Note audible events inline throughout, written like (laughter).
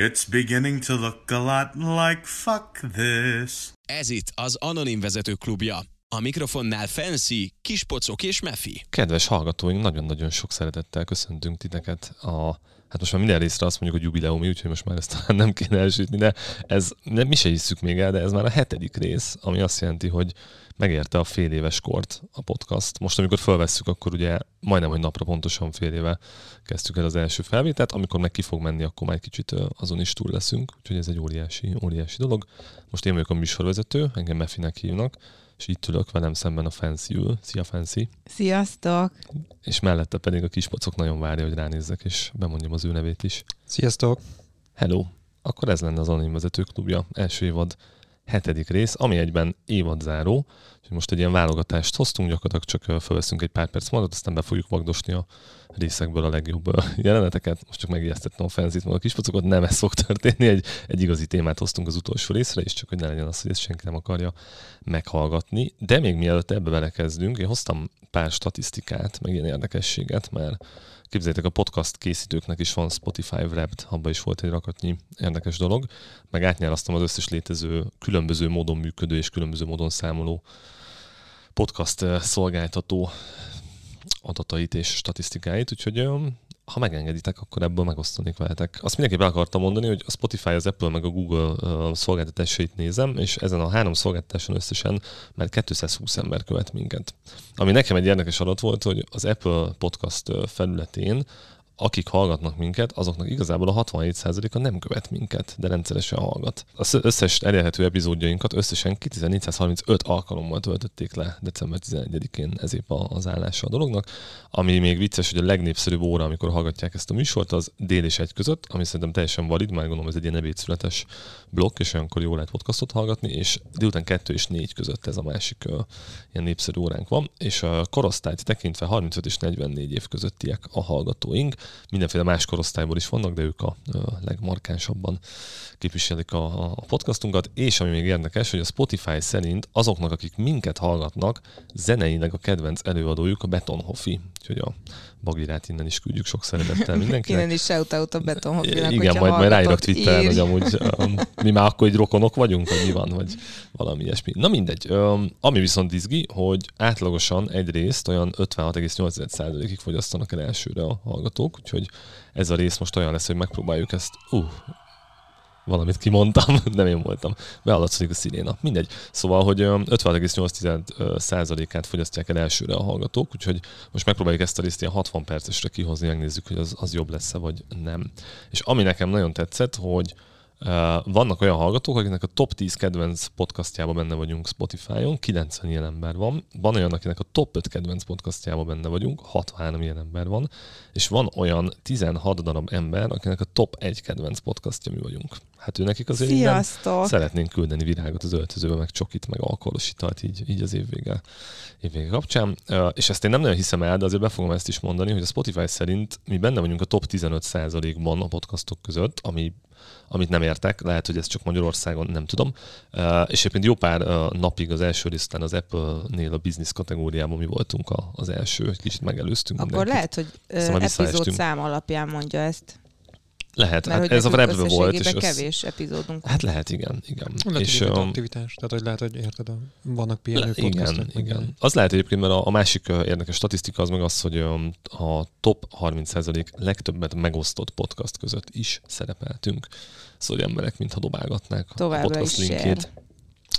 It's beginning to look a lot like fuck this. Ez itt az Anonim Vezetők Klubja. A mikrofonnál Fancy, Kispocok és Mefi. Kedves hallgatóink, nagyon-nagyon sok szeretettel köszöntünk titeket a Hát most már minden részre azt mondjuk, hogy jubileumi, úgyhogy most már ezt talán nem kéne elsütni, de ez nem, mi se hiszük még el, de ez már a hetedik rész, ami azt jelenti, hogy megérte a fél éves kort a podcast. Most, amikor felvesszük, akkor ugye majdnem, hogy napra pontosan fél éve kezdtük el az első felvételt, amikor meg ki fog menni, akkor már egy kicsit azon is túl leszünk, úgyhogy ez egy óriási, óriási dolog. Most én vagyok a műsorvezető, engem Mefinek hívnak, és itt ülök velem szemben a Fancy ül. Szia Fancy! Sziasztok! És mellette pedig a kispocok nagyon várja, hogy ránézzek, és bemondjam az ő nevét is. Sziasztok! Hello! Akkor ez lenne az Anonim Vezetők Klubja, első évad hetedik rész, ami egyben évadzáró, és most egy ilyen válogatást hoztunk, gyakorlatilag csak felveszünk egy pár perc magat, aztán be fogjuk vagdosni a részekből a legjobb (laughs) jeleneteket. Most csak megijesztettem a fenzit meg a kispocokat, nem ez fog történni, egy, egy igazi témát hoztunk az utolsó részre, és csak hogy ne legyen az, hogy ezt senki nem akarja meghallgatni. De még mielőtt ebbe belekezdünk, én hoztam pár statisztikát, meg ilyen érdekességet, mert Képzeljétek, a podcast készítőknek is van Spotify Wrapped, abban is volt egy rakatnyi érdekes dolog, meg átnyálasztam az összes létező, különböző módon működő és különböző módon számoló podcast eh, szolgáltató adatait és statisztikáit, úgyhogy ha megengeditek, akkor ebből megosztanék veletek. Azt mindenképp akartam mondani, hogy a Spotify, az Apple meg a Google szolgáltatásait nézem, és ezen a három szolgáltatáson összesen már 220 ember követ minket. Ami nekem egy érdekes adat volt, hogy az Apple podcast felületén akik hallgatnak minket, azoknak igazából a 67%-a nem követ minket, de rendszeresen hallgat. Az összes elérhető epizódjainkat összesen 2435 alkalommal töltötték le december 11-én ez épp az állása a dolognak. Ami még vicces, hogy a legnépszerűbb óra, amikor hallgatják ezt a műsort, az dél és egy között, ami szerintem teljesen valid, már gondolom ez egy ilyen ebédszületes blokk, és olyankor jó lehet podcastot hallgatni, és délután 2 és 4 között ez a másik uh, ilyen népszerű óránk van, és a korosztályt tekintve 35 és 44 év közöttiek a hallgatóink, mindenféle más korosztályból is vannak, de ők a legmarkánsabban képviselik a, a podcastunkat, és ami még érdekes, hogy a Spotify szerint azoknak, akik minket hallgatnak, zeneileg a kedvenc előadójuk a Betonhoffi, úgyhogy a Bagirát innen is küldjük sok szeretettel mindenkinek. innen is shout-out a Betonhoffinak, Igen, majd, majd ráírok Twitteren, hogy amúgy um, mi már akkor egy rokonok vagyunk, vagy mi van, vagy valami ilyesmi. Na mindegy. Um, ami viszont izgi, hogy átlagosan egyrészt olyan 56,8%-ig fogyasztanak el elsőre a hallgatók, úgyhogy ez a rész most olyan lesz, hogy megpróbáljuk ezt, uh, valamit kimondtam, (laughs) nem én voltam. Behallatszik a sziréna. Mindegy. Szóval, hogy 56,8%-át fogyasztják el elsőre a hallgatók, úgyhogy most megpróbáljuk ezt a részt ilyen 60 percesre kihozni, megnézzük, hogy az, az jobb lesz-e, vagy nem. És ami nekem nagyon tetszett, hogy vannak olyan hallgatók, akiknek a top 10 kedvenc podcastjában benne vagyunk Spotify-on, 90 ilyen ember van. Van olyan, akinek a top 5 kedvenc podcastjában benne vagyunk, 63 ilyen ember van. És van olyan 16 darab ember, akinek a top 1 kedvenc podcastja mi vagyunk. Hát ő nekik azért Sziasztok. szeretnénk küldeni virágot az öltözőbe, meg csokit, meg alkoholos italt így, így az évvége, évvége kapcsán. És ezt én nem nagyon hiszem el, de azért be fogom ezt is mondani, hogy a Spotify szerint mi benne vagyunk a top 15%-ban a podcastok között, ami amit nem értek, lehet, hogy ez csak Magyarországon, nem tudom. És egyébként jó pár napig az első részt az Apple-nél a business kategóriában mi voltunk a, az első, egy kicsit megelőztünk. Akkor mindenkit. lehet, hogy uh, epizód szám alapján mondja ezt. Lehet, Mert hát ez a webbe volt. És kevés az... epizódunk. Hát lehet, igen. igen. Lehet, és, hogy um, aktivitás, tehát hogy lehet, hogy érted, a, vannak pihenő le, Igen, igen. Az lehet egyébként, mert a, a másik érdekes statisztika az meg az, hogy a top 30% legtöbbet megosztott podcast között is szerepeltünk. Szóval emberek mintha dobálgatnák Továbbra a podcast linkjét.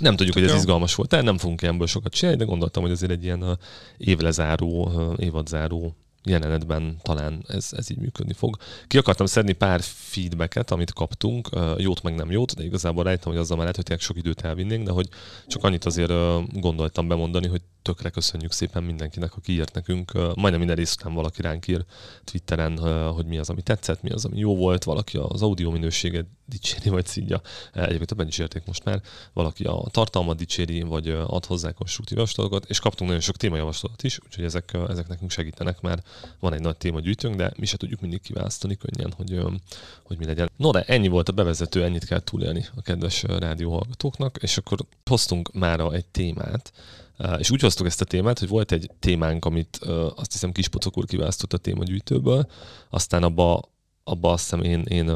Nem tudjuk, hogy ez izgalmas volt, tehát nem fogunk ilyenből sokat csinálni, de gondoltam, hogy azért egy ilyen évlezáró, évadzáró jelenetben talán ez, ez így működni fog. Ki akartam szedni pár feedbacket, amit kaptunk, jót meg nem jót, de igazából rájöttem, hogy azzal már lehet, hogy sok időt elvinnénk, de hogy csak annyit azért gondoltam bemondani, hogy tökre köszönjük szépen mindenkinek, aki írt nekünk. Majdnem minden rész után valaki ránk ír Twitteren, hogy mi az, ami tetszett, mi az, ami jó volt, valaki az audio minőséget dicséri, vagy szídja. Egyébként többen is érték most már. Valaki a tartalmat dicséri, vagy ad hozzá konstruktív javaslatokat, és kaptunk nagyon sok témajavaslatot is, úgyhogy ezek, ezek nekünk segítenek, mert van egy nagy témagyűjtőnk, de mi se tudjuk mindig kiválasztani könnyen, hogy, hogy mi legyen. No, de ennyi volt a bevezető, ennyit kell túlélni a kedves rádióhallgatóknak, és akkor hoztunk már egy témát, és úgy hoztuk ezt a témát, hogy volt egy témánk, amit azt hiszem Kispocok úr kiválasztott a témagyűjtőből, aztán abba abba azt hiszem én, én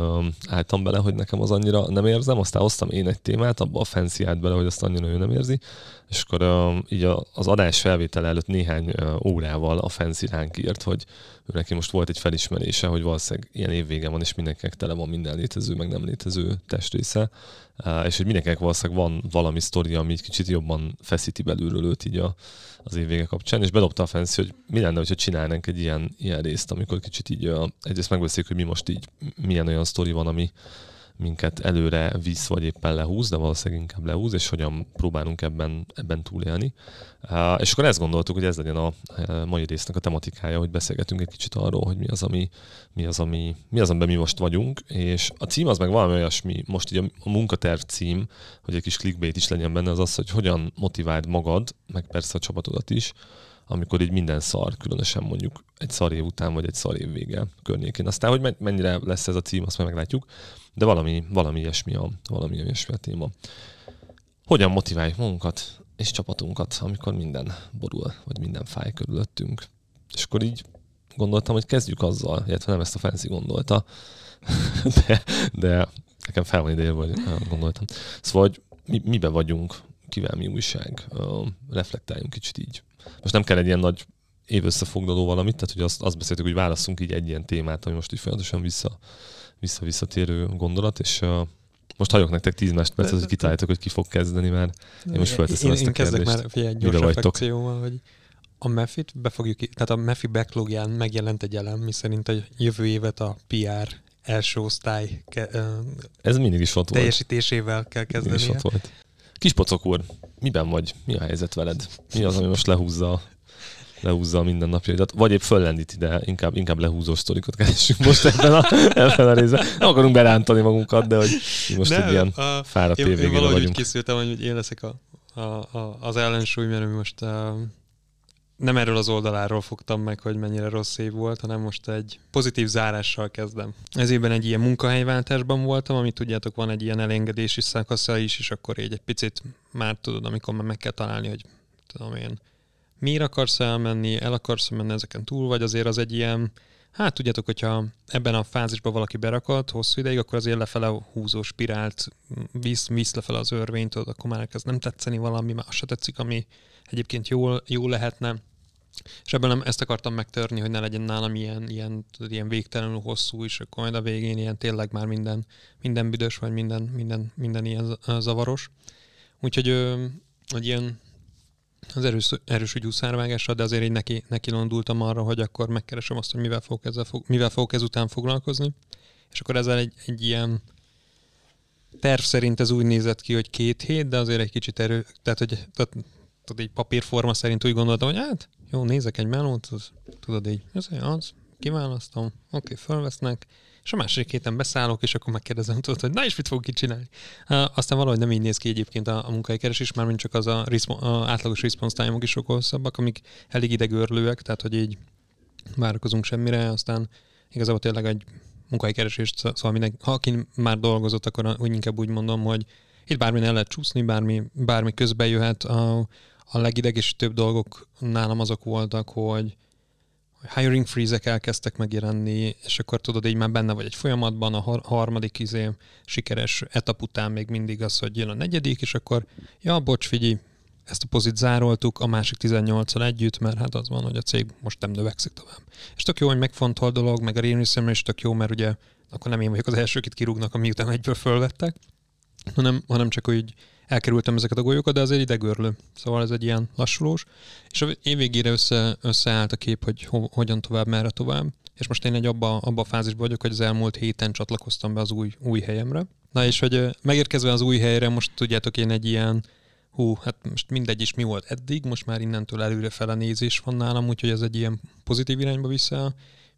álltam bele, hogy nekem az annyira nem érzem, aztán hoztam én egy témát, abba a fancy állt bele, hogy azt annyira ő nem érzi, és akkor így az adás felvétel előtt néhány órával a fancy ránk írt, hogy neki most volt egy felismerése, hogy valószínűleg ilyen évvége van, és mindenkinek tele van minden létező, meg nem létező testrésze, és hogy mindenkinek valószínűleg van valami sztori, ami kicsit jobban feszíti belülről őt így a, az év vége kapcsán, és bedobta a Fancy, hogy mi lenne, hogyha csinálnánk egy ilyen, ilyen részt, amikor kicsit így egyrészt megbeszéljük, hogy mi most így milyen olyan sztori van, ami, minket előre visz, vagy éppen lehúz, de valószínűleg inkább lehúz, és hogyan próbálunk ebben, ebben túlélni. És akkor ezt gondoltuk, hogy ez legyen a mai résznek a tematikája, hogy beszélgetünk egy kicsit arról, hogy mi az, ami, mi az, ami, mi az, amiben mi most vagyunk, és a cím az meg valami olyasmi, most így a munkaterv cím, hogy egy kis clickbait is legyen benne, az az, hogy hogyan motiváld magad, meg persze a csapatodat is, amikor így minden szar, különösen mondjuk egy szar év után, vagy egy szar év vége környékén. Aztán, hogy mennyire lesz ez a cím, azt majd meglátjuk, de valami, valami ilyesmi a, valami ilyesmi a téma. Hogyan motiváljuk magunkat és csapatunkat, amikor minden borul, vagy minden fáj körülöttünk. És akkor így gondoltam, hogy kezdjük azzal, illetve nem ezt a Fancy gondolta, (laughs) de, de nekem fel van ideje, vagy gondoltam. Szóval, hogy mi, mibe vagyunk, kivel mi újság, reflektáljunk kicsit így most nem kell egy ilyen nagy évösszefoglaló valamit, tehát hogy azt, azt beszéltük, hogy válaszunk így egy ilyen témát, ami most így folyamatosan vissza, vissza-visszatérő gondolat, és uh, most hagyok nektek 10 másodpercet, hogy kitaláljátok, hogy ki fog kezdeni, mert én most felteszem én, ezt a kérdést. Én kezdek már egy gyors reflexióval, hogy a Mefit be fogjuk, tehát a Mefi backlogján megjelent egy elem, miszerint a jövő évet a PR első osztály ke, Ez mindig is ott teljesítésével volt. kell kezdeni. is ott volt. Kispocok úr, miben vagy? Mi a helyzet veled? Mi az, ami most lehúzza lehúzza a mindennapjaidat, vagy épp föllendít ide, inkább, inkább lehúzó sztorikat keresünk most ebben a, (laughs) ebben a részben. Nem akarunk berántani magunkat, de hogy most egy ilyen fáradt én, én valahogy vagyunk. úgy készültem, hogy én leszek a, a, a, az ellensúly, mert mi most a, nem erről az oldaláról fogtam meg, hogy mennyire rossz év volt, hanem most egy pozitív zárással kezdem. Ez évben egy ilyen munkahelyváltásban voltam, amit tudjátok, van egy ilyen elengedési szakasza is, és akkor így egy picit már tudod, amikor már meg kell találni, hogy tudom én, miért akarsz elmenni, el akarsz menni ezeken túl, vagy azért az egy ilyen, hát tudjátok, hogyha ebben a fázisban valaki berakott hosszú ideig, akkor azért lefele húzó spirált, visz, visz lefele az örvényt, akkor már ez nem tetszeni valami, már se tetszik, ami egyébként jól, jó lehetne. És ebből nem ezt akartam megtörni, hogy ne legyen nálam ilyen, ilyen, ilyen végtelenül hosszú, és akkor majd a végén ilyen tényleg már minden, minden büdös, vagy minden, minden, minden ilyen zavaros. Úgyhogy hogy ilyen az erős, erős ügyú szárvágásra, de azért így neki, neki londultam arra, hogy akkor megkeresem azt, hogy mivel fogok, ezzel fog, mivel fogok ezután foglalkozni. És akkor ezzel egy, egy ilyen terv szerint ez úgy nézett ki, hogy két hét, de azért egy kicsit erő, tehát hogy tehát, tudod, így papírforma szerint úgy gondoltam, hogy hát jó, nézek egy melót, az, tudod így, ez az, kiválasztom, oké, fölvesznek, és a második héten beszállok, és akkor megkérdezem, tudod, hogy na és mit fogok csinálni. Aztán valahogy nem így néz ki egyébként a, a már mint csak az a, a átlagos response time-ok is sokkal hosszabbak, amik elég idegörlőek, tehát hogy így várakozunk semmire, aztán igazából tényleg egy munkahelykeresést, szóval minden, ha aki már dolgozott, akkor úgy inkább úgy mondom, hogy itt bármi el lehet csúszni, bármi, bármi közbe jöhet. A, a legidegesítőbb dolgok nálam azok voltak, hogy hiring freeze-ek elkezdtek megjelenni, és akkor tudod, így már benne vagy egy folyamatban, a harmadik izé, sikeres etap után még mindig az, hogy jön a negyedik, és akkor, ja, bocs, figyelj, ezt a pozit zároltuk a másik 18-al együtt, mert hát az van, hogy a cég most nem növekszik tovább. És tök jó, hogy megfontol dolog, meg a részemre is tök jó, mert ugye akkor nem én vagyok az első, akit kirúgnak, amiután egyből fölvettek, hanem, hanem csak úgy elkerültem ezeket a golyókat, de azért idegörlő. Szóval ez egy ilyen lassulós. És a év végére össze, összeállt a kép, hogy ho, hogyan tovább, merre tovább. És most én egy abba, abba a fázisban vagyok, hogy az elmúlt héten csatlakoztam be az új, új helyemre. Na és hogy megérkezve az új helyre, most tudjátok, én egy ilyen hú, hát most mindegy is mi volt eddig, most már innentől előre fele nézés van nálam, úgyhogy ez egy ilyen pozitív irányba vissza.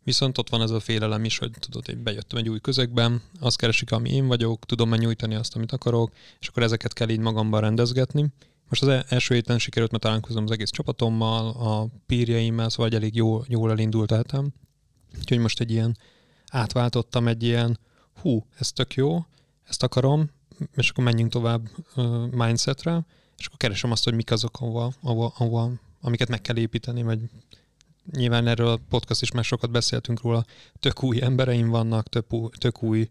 Viszont ott van ez a félelem is, hogy tudod, hogy bejöttem egy új közegben, azt keresik, ami én vagyok, tudom már nyújtani azt, amit akarok, és akkor ezeket kell így magamban rendezgetni. Most az e- első héten sikerült, mert találkozom az egész csapatommal, a pírjeimmel, szóval elég jó, jól elindult eltem. Úgyhogy most egy ilyen átváltottam egy ilyen, hú, ez tök jó, ezt akarom, és akkor menjünk tovább uh, mindsetre, és akkor keresem azt, hogy mik azok, ahova, ahova, ahova, amiket meg kell építeni, vagy nyilván erről a podcast is már sokat beszéltünk róla, tök új embereim vannak, tök új, tök új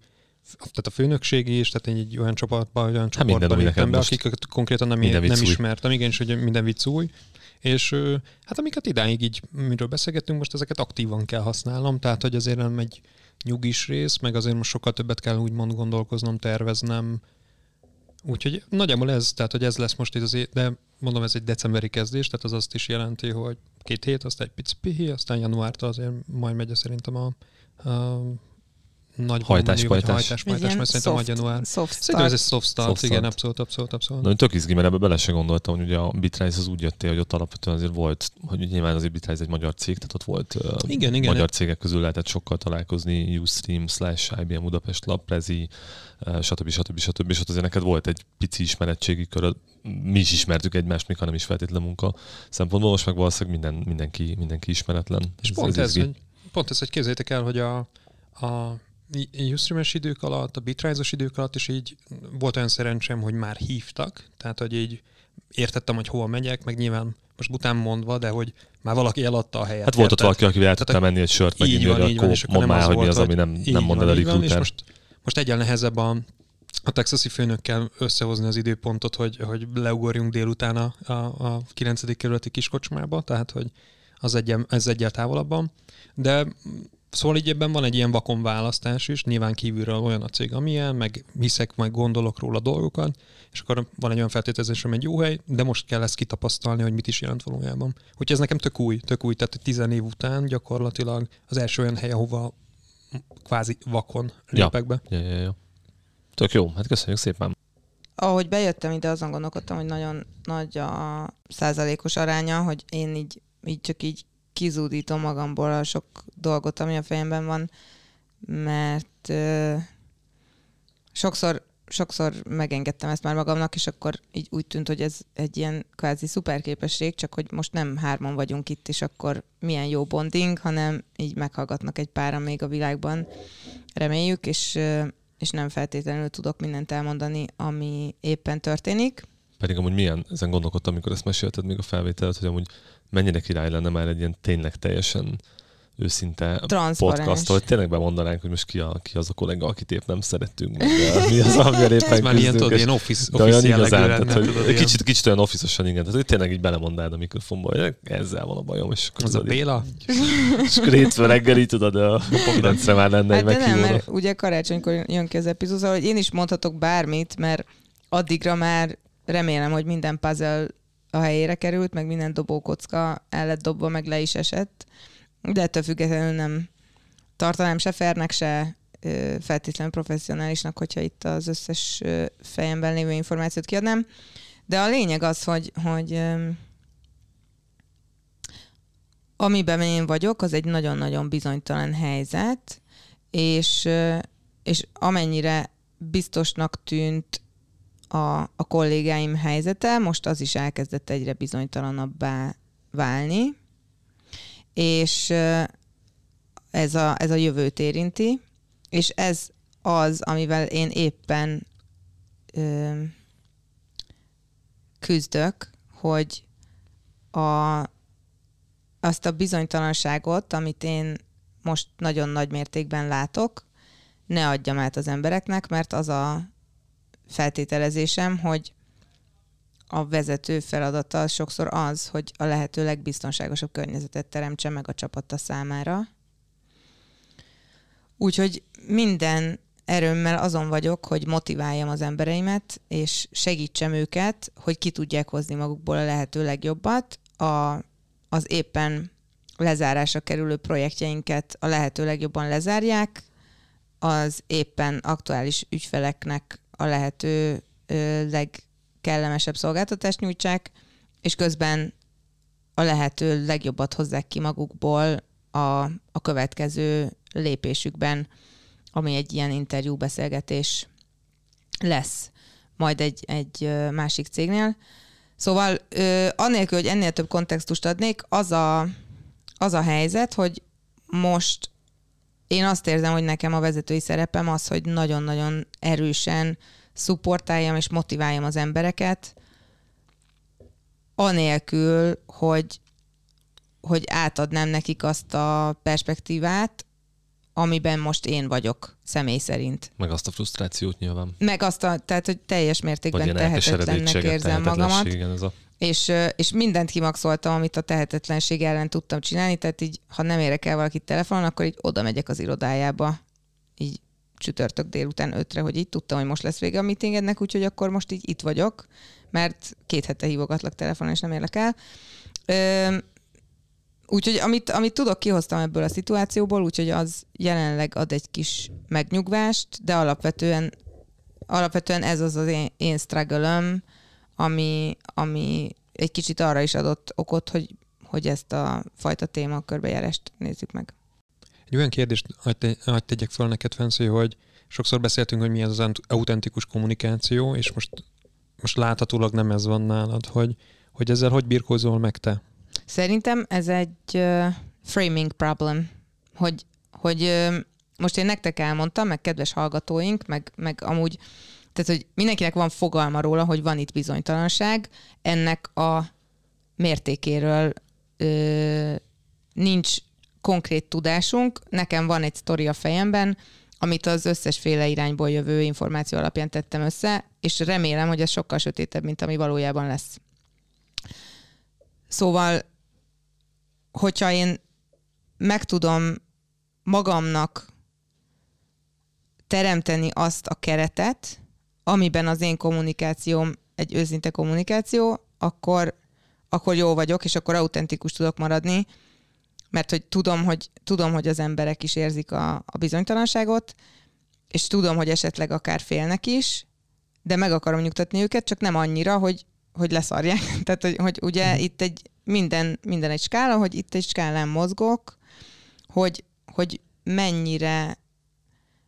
tehát a főnökségi is, tehát egy olyan csapatban, olyan hát csoportban léptem be, akiket konkrétan nem, nem ismertem, igen, hogy minden vicc új. És hát amiket idáig így, miről beszélgettünk, most ezeket aktívan kell használnom, tehát hogy azért nem egy nyugis rész, meg azért most sokkal többet kell úgymond gondolkoznom, terveznem, Úgyhogy nagyjából ez, tehát hogy ez lesz most itt az, de mondom, ez egy decemberi kezdés, tehát az azt is jelenti, hogy két hét, aztán egy pici pihi, aztán januártól azért majd megy szerintem a, a nagy hajtáspajtás. Hajtáspajtás, mert szerintem a január. Soft Szerintem ez egy soft start, soft igen, abszolút, abszolút, abszolút. Na, tök izgi, mert ebbe bele se gondoltam, hogy ugye a Bitrise az úgy jöttél, hogy ott alapvetően azért volt, hogy nyilván azért Bitrise egy magyar cég, tehát ott volt igen, igen, magyar cégek közül lehetett sokkal találkozni, Ustream, slash, IBM Budapest Lab, Prezi, stb. stb. stb. És ott azért neked volt egy pici ismerettségi kör, mi is ismertük egymást, még ha nem is feltétlen munka szempontból, most meg valószínűleg minden, mindenki, mindenki ismeretlen. És ez, pont, ez, ez, hogy, pont ez, hogy képzeljétek el, hogy a, a Ustream-es idők alatt, a Bitrise-os idők alatt is így volt olyan szerencsém, hogy már hívtak, tehát hogy így értettem, hogy hova megyek, meg nyilván most után mondva, de hogy már valaki eladta a helyet. Hát volt ott valaki, aki el tudta menni egy sört, meg így van, így van, és mondd már, hogy mi az, ami nem, nem mond el a recruiter. Most, most egyel nehezebb a, a texasi főnökkel összehozni az időpontot, hogy, hogy leugorjunk délután a, a, a 9. kerületi kiskocsmába, tehát hogy az egyel, ez egyel távolabban. De Szóval így ebben van egy ilyen vakon választás is, nyilván kívülről olyan a cég, amilyen, meg hiszek, meg gondolok róla dolgokat, és akkor van egy olyan feltételezés, hogy egy jó hely, de most kell ezt kitapasztalni, hogy mit is jelent valójában. Úgyhogy ez nekem tök új, tök új, tehát tizen év után gyakorlatilag az első olyan hely, ahova kvázi vakon lépek ja. be. Ja, ja, ja. Tök jó, hát köszönjük szépen. Ahogy bejöttem ide, azon gondolkodtam, hogy nagyon nagy a százalékos aránya, hogy én így, így csak így kizúdítom magamból a sok dolgot, ami a fejemben van, mert ö, sokszor, sokszor megengedtem ezt már magamnak, és akkor így úgy tűnt, hogy ez egy ilyen kvázi szuperképesség, csak hogy most nem hárman vagyunk itt, és akkor milyen jó bonding, hanem így meghallgatnak egy páran még a világban, reméljük, és, és nem feltétlenül tudok mindent elmondani, ami éppen történik. Pedig amúgy milyen, ezen gondolkodtam, amikor ezt mesélted még a felvételt, hogy amúgy mennyire király lenne már egy ilyen tényleg teljesen őszinte podcast, hogy tényleg bemondanánk, hogy most ki, a, ki az a kollega, akit épp nem szerettünk, meg mi az, amivel (laughs) éppen Ez már ilyen, tudod, ilyen office, de olyan igazán, tehát, hogy tudod, kicsit, kicsit olyan office igen, tehát hogy tényleg így belemondád a mikrofonba, hogy ezzel van a bajom, és akkor az a Béla? (laughs) És akkor hétfő reggel tudod, a pogrencre már lenne hát egy de nem, mert ugye karácsonykor jön ki az epizód, hogy én is mondhatok bármit, mert addigra már remélem, hogy minden puzzle a helyére került, meg minden dobókocka el lett dobva, meg le is esett, de ettől függetlenül nem tartanám se fernek, se feltétlenül professzionálisnak, hogyha itt az összes fejemben lévő információt kiadnám. De a lényeg az, hogy, hogy amiben én vagyok, az egy nagyon-nagyon bizonytalan helyzet, és, és amennyire biztosnak tűnt a, a kollégáim helyzete, most az is elkezdett egyre bizonytalanabbá válni, és ez a, ez a jövőt érinti, és ez az, amivel én éppen ö, küzdök, hogy a, azt a bizonytalanságot, amit én most nagyon nagy mértékben látok, ne adjam át az embereknek, mert az a feltételezésem, hogy a vezető feladata sokszor az, hogy a lehető legbiztonságosabb környezetet teremtse meg a csapata számára. Úgyhogy minden erőmmel azon vagyok, hogy motiváljam az embereimet, és segítsem őket, hogy ki tudják hozni magukból a lehető legjobbat, a, az éppen lezárásra kerülő projektjeinket a lehető legjobban lezárják, az éppen aktuális ügyfeleknek a lehető legkellemesebb szolgáltatást nyújtsák, és közben a lehető legjobbat hozzák ki magukból a, a következő lépésükben, ami egy ilyen interjú beszélgetés lesz majd egy, egy másik cégnél. Szóval annélkül, hogy ennél több kontextust adnék, az a, az a helyzet, hogy most én azt érzem, hogy nekem a vezetői szerepem az, hogy nagyon-nagyon erősen szupportáljam és motiváljam az embereket, anélkül, hogy hogy átadnám nekik azt a perspektívát, amiben most én vagyok, személy szerint. Meg azt a frusztrációt nyilván. Meg azt a, tehát, hogy teljes mértékben tehetetlennek érzem magamat, igen, ez a... és, és mindent kimaxoltam, amit a tehetetlenség ellen tudtam csinálni, tehát így, ha nem érek el valakit telefonon, akkor így oda megyek az irodájába, így csütörtök délután ötre, hogy így tudtam, hogy most lesz vége a meetingednek, úgyhogy akkor most így itt vagyok, mert két hete hívogatlak telefonon, és nem érlek el. Ö, úgyhogy amit, amit tudok, kihoztam ebből a szituációból, úgyhogy az jelenleg ad egy kis megnyugvást, de alapvetően, alapvetően ez az az én, én struggle ami, ami egy kicsit arra is adott okot, hogy, hogy ezt a fajta téma körbejárást nézzük meg. Egy olyan kérdést hagyd te- hagyd tegyek fel neked, Fenci, hogy sokszor beszéltünk, hogy mi az az autentikus kommunikáció, és most, most láthatólag nem ez van nálad, hogy, hogy ezzel hogy birkózol meg te? Szerintem ez egy uh, framing problem, hogy, hogy uh, most én nektek elmondtam, meg kedves hallgatóink, meg, meg amúgy, tehát hogy mindenkinek van fogalma róla, hogy van itt bizonytalanság, ennek a mértékéről ö, nincs konkrét tudásunk. Nekem van egy sztori a fejemben, amit az összes féle irányból jövő információ alapján tettem össze, és remélem, hogy ez sokkal sötétebb, mint ami valójában lesz. Szóval, hogyha én meg tudom magamnak teremteni azt a keretet, amiben az én kommunikációm egy őszinte kommunikáció, akkor, akkor jó vagyok, és akkor autentikus tudok maradni, mert hogy tudom, hogy, tudom, hogy az emberek is érzik a, a bizonytalanságot, és tudom, hogy esetleg akár félnek is, de meg akarom nyugtatni őket, csak nem annyira, hogy, hogy leszarják. (laughs) Tehát, hogy, hogy ugye Mhm. itt egy minden, minden egy skála, hogy itt egy skálán mozgok, hogy, hogy mennyire,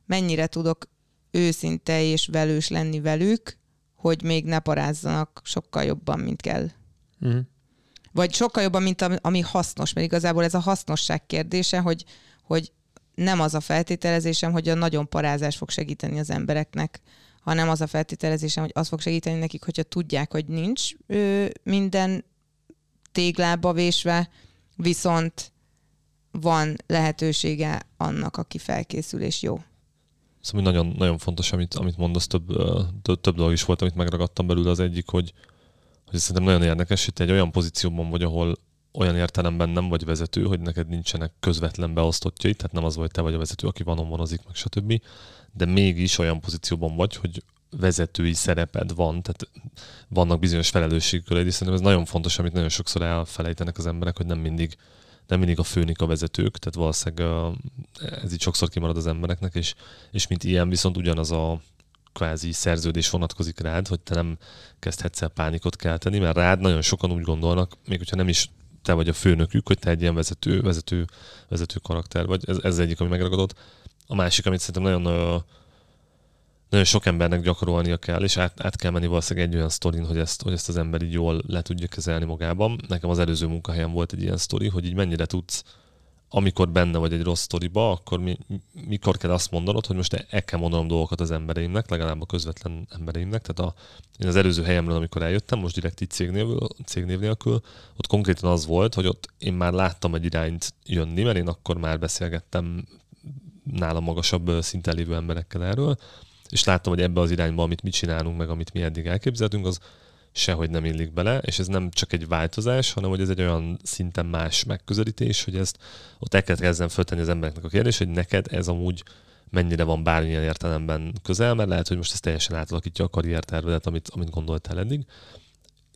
mennyire tudok őszinte és velős lenni velük, hogy még ne parázzanak sokkal jobban, mint kell. Uh-huh. Vagy sokkal jobban, mint ami, hasznos, mert igazából ez a hasznosság kérdése, hogy, hogy nem az a feltételezésem, hogy a nagyon parázás fog segíteni az embereknek, hanem az a feltételezésem, hogy az fog segíteni nekik, hogyha tudják, hogy nincs ö, minden téglába vésve, viszont van lehetősége annak, aki felkészül és jó. Szóval nagyon, nagyon fontos, amit, amit mondasz, több, több, több dolog is volt, amit megragadtam belőle. Az egyik, hogy, hogy szerintem nagyon érdekes, hogy te egy olyan pozícióban vagy, ahol olyan értelemben nem vagy vezető, hogy neked nincsenek közvetlen beosztottjai, tehát nem az vagy te vagy a vezető, aki vanon vonozik, meg stb. De mégis olyan pozícióban vagy, hogy vezetői szereped van, tehát vannak bizonyos felelősségköreid, és szerintem ez nagyon fontos, amit nagyon sokszor elfelejtenek az emberek, hogy nem mindig, nem mindig a főnik a vezetők, tehát valószínűleg ez így sokszor kimarad az embereknek, és, és mint ilyen viszont ugyanaz a kvázi szerződés vonatkozik rád, hogy te nem kezdhetsz el pánikot kelteni, mert rád nagyon sokan úgy gondolnak, még hogyha nem is te vagy a főnökük, hogy te egy ilyen vezető, vezető, vezető karakter vagy. Ez, ez egyik, ami megragadott. A másik, amit szerintem nagyon, nagyon sok embernek gyakorolnia kell, és át, át kell menni valószínűleg egy olyan sztorin, hogy ezt, hogy ezt az ember így jól le tudja kezelni magában. Nekem az előző munkahelyen volt egy ilyen sztori, hogy így mennyire tudsz amikor benne vagy egy rossz sztoriba, akkor mi, mikor kell azt mondanod, hogy most el kell mondanom dolgokat az embereimnek, legalább a közvetlen embereimnek. Tehát a, én az előző helyemről, amikor eljöttem, most direkt így cégnév, cégnév nélkül, ott konkrétan az volt, hogy ott én már láttam egy irányt jönni, mert én akkor már beszélgettem nálam magasabb szinten lévő emberekkel erről, és láttam, hogy ebbe az irányba, amit mi csinálunk, meg amit mi eddig elképzeltünk, az sehogy nem illik bele, és ez nem csak egy változás, hanem hogy ez egy olyan szinten más megközelítés, hogy ezt ott el kell kezdeni föltenni az embereknek a kérdés, hogy neked ez amúgy mennyire van bármilyen értelemben közel, mert lehet, hogy most ez teljesen átalakítja a karriertervedet, amit, amit gondoltál eddig.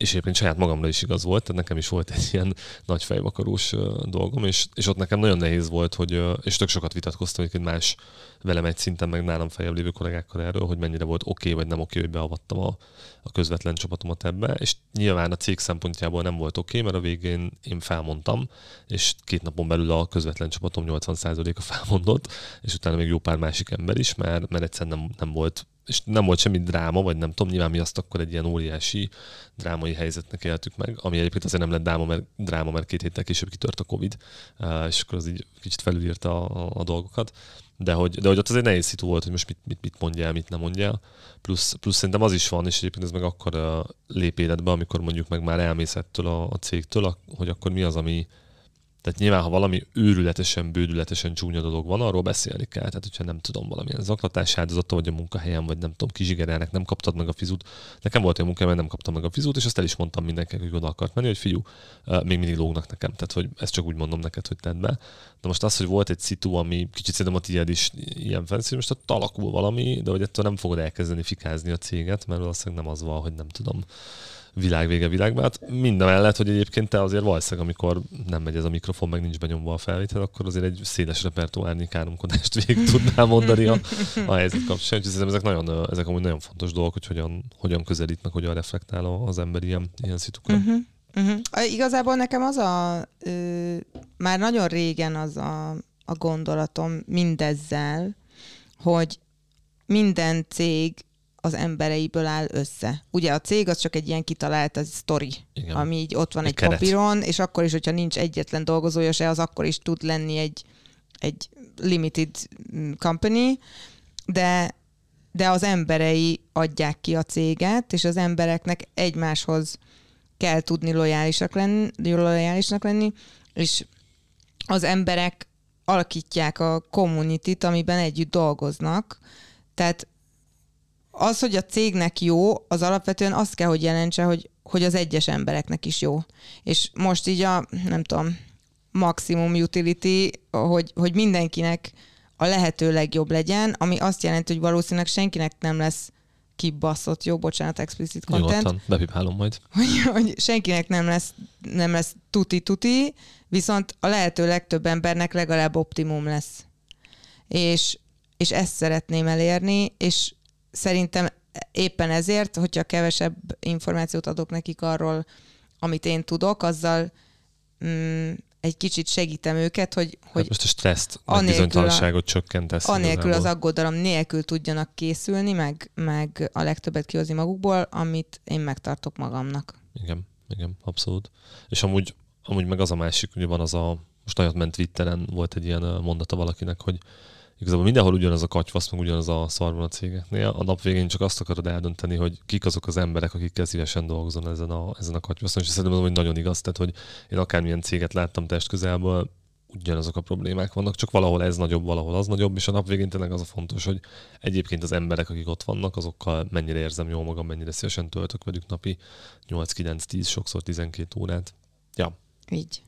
És egyébként saját magamra is igaz volt, tehát nekem is volt egy ilyen nagy fejvakarós dolgom, és, és ott nekem nagyon nehéz volt, hogy, és tök sokat vitatkoztam egy más velem egy szinten, meg nálam feljebb lévő kollégákkal erről, hogy mennyire volt oké, okay, vagy nem oké, okay, hogy beavattam a, a közvetlen csapatomat ebbe, és nyilván a cég szempontjából nem volt oké, okay, mert a végén én felmondtam, és két napon belül a közvetlen csapatom 80%-a felmondott, és utána még jó pár másik ember is, mert, mert egyszerűen nem, nem volt és nem volt semmi dráma, vagy nem tudom, nyilván mi azt akkor egy ilyen óriási drámai helyzetnek éltük meg, ami egyébként azért nem lett dráma, mert, dráma, mert két héttel később kitört a Covid, és akkor az így kicsit felülírta a, a dolgokat. De hogy, de hogy ott az egy nehéz szitu volt, hogy most mit, mit, mit mondjál, mit nem mondjál. Plusz, plusz szerintem az is van, és egyébként ez meg akkor lép életbe, amikor mondjuk meg már elmész ettől a, a cégtől, hogy akkor mi az, ami, Tehát nyilván, ha valami őrületesen, bődületesen csúnya dolog van, arról beszélni kell. Tehát, hogyha nem tudom, valamilyen zaklatás áldozata vagy a munkahelyen, vagy nem tudom, kizsigerelnek, nem kaptad meg a fizut. Nekem volt olyan munkahely, nem kaptam meg a fizut, és azt el is mondtam mindenkinek, hogy oda akart menni, hogy fiú, még mindig lógnak nekem. Tehát, hogy ezt csak úgy mondom neked, hogy tedd be. De most az, hogy volt egy szitu, ami kicsit szerintem a tiéd is ilyen fenszín, most ott alakul valami, de hogy ettől nem fogod elkezdeni fikázni a céget, mert valószínűleg nem az van, hogy nem tudom, világvége világban. Hát minden mellett, hogy egyébként te azért valószínűleg, amikor nem megy ez a mikrofon, meg nincs benyomva a felvétel, akkor azért egy széles repertoárnyi káromkodást végig (laughs) tudnál mondani a, a helyzet kapcsán. Úgyhogy ezek, nagyon, ezek amúgy nagyon fontos dolgok, hogy hogyan, hogyan közelít, meg hogyan reflektál az ember ilyen, ilyen szitukra. Uh-huh. Uh-huh. Igazából nekem az a, ö, már nagyon régen az a, a gondolatom mindezzel, hogy minden cég az embereiből áll össze. Ugye a cég az csak egy ilyen kitalált az sztori, Igen. ami így ott van egy, egy keret. papíron, és akkor is, hogyha nincs egyetlen dolgozója se, az akkor is tud lenni egy, egy limited mm, company, de, de az emberei adják ki a céget, és az embereknek egymáshoz kell tudni lojálisak lenni, lojálisnak lenni, és az emberek alakítják a community amiben együtt dolgoznak, tehát az, hogy a cégnek jó, az alapvetően azt kell, hogy jelentse, hogy, hogy az egyes embereknek is jó. És most így a, nem tudom, maximum utility, hogy, hogy mindenkinek a lehető legjobb legyen, ami azt jelenti, hogy valószínűleg senkinek nem lesz kibaszott, jó, bocsánat, explicit content. Nyugodtan, bepipálom majd. (laughs) Hogy, hogy senkinek nem lesz, nem lesz tuti-tuti, viszont a lehető legtöbb embernek legalább optimum lesz. És, és ezt szeretném elérni, és szerintem éppen ezért, hogyha kevesebb információt adok nekik arról, amit én tudok, azzal mm, egy kicsit segítem őket, hogy, hogy hát most a stresszt, a bizonytalanságot csökkentesz. Anélkül az aggodalom nélkül tudjanak készülni, meg, meg a legtöbbet kihozni magukból, amit én megtartok magamnak. Igen, igen, abszolút. És amúgy, amúgy meg az a másik, hogy van az a, most nagyon ment Twitteren, volt egy ilyen mondata valakinek, hogy igazából mindenhol ugyanaz a katyvasz, meg ugyanaz a szarban a cégeknél. A nap végén csak azt akarod eldönteni, hogy kik azok az emberek, akikkel szívesen dolgozol ezen a, ezen a katyvaszon, és szerintem az hogy nagyon igaz, tehát hogy én akármilyen céget láttam test közelből, ugyanazok a problémák vannak, csak valahol ez nagyobb, valahol az nagyobb, és a nap végén tényleg az a fontos, hogy egyébként az emberek, akik ott vannak, azokkal mennyire érzem jól magam, mennyire szívesen töltök velük napi 8-9-10, sokszor 12 órát. Ja. Így.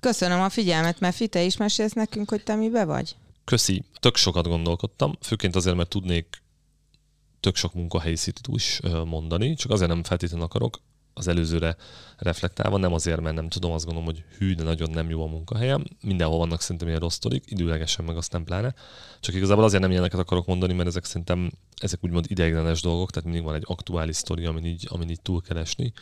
Köszönöm a figyelmet, mert te is mesélsz nekünk, hogy te mibe vagy? Köszi, tök sokat gondolkodtam, főként azért, mert tudnék tök sok munkahelyi szitut is mondani, csak azért nem feltétlenül akarok az előzőre reflektálva, nem azért, mert nem tudom, azt gondolom, hogy hű, de nagyon nem jó a munkahelyem. Mindenhol vannak szerintem ilyen rossz sztorik, időlegesen meg azt nem pláne. Csak igazából azért nem ilyeneket akarok mondani, mert ezek szerintem ezek úgymond ideiglenes dolgok, tehát mindig van egy aktuális sztori, amin így, amin így túl keresni.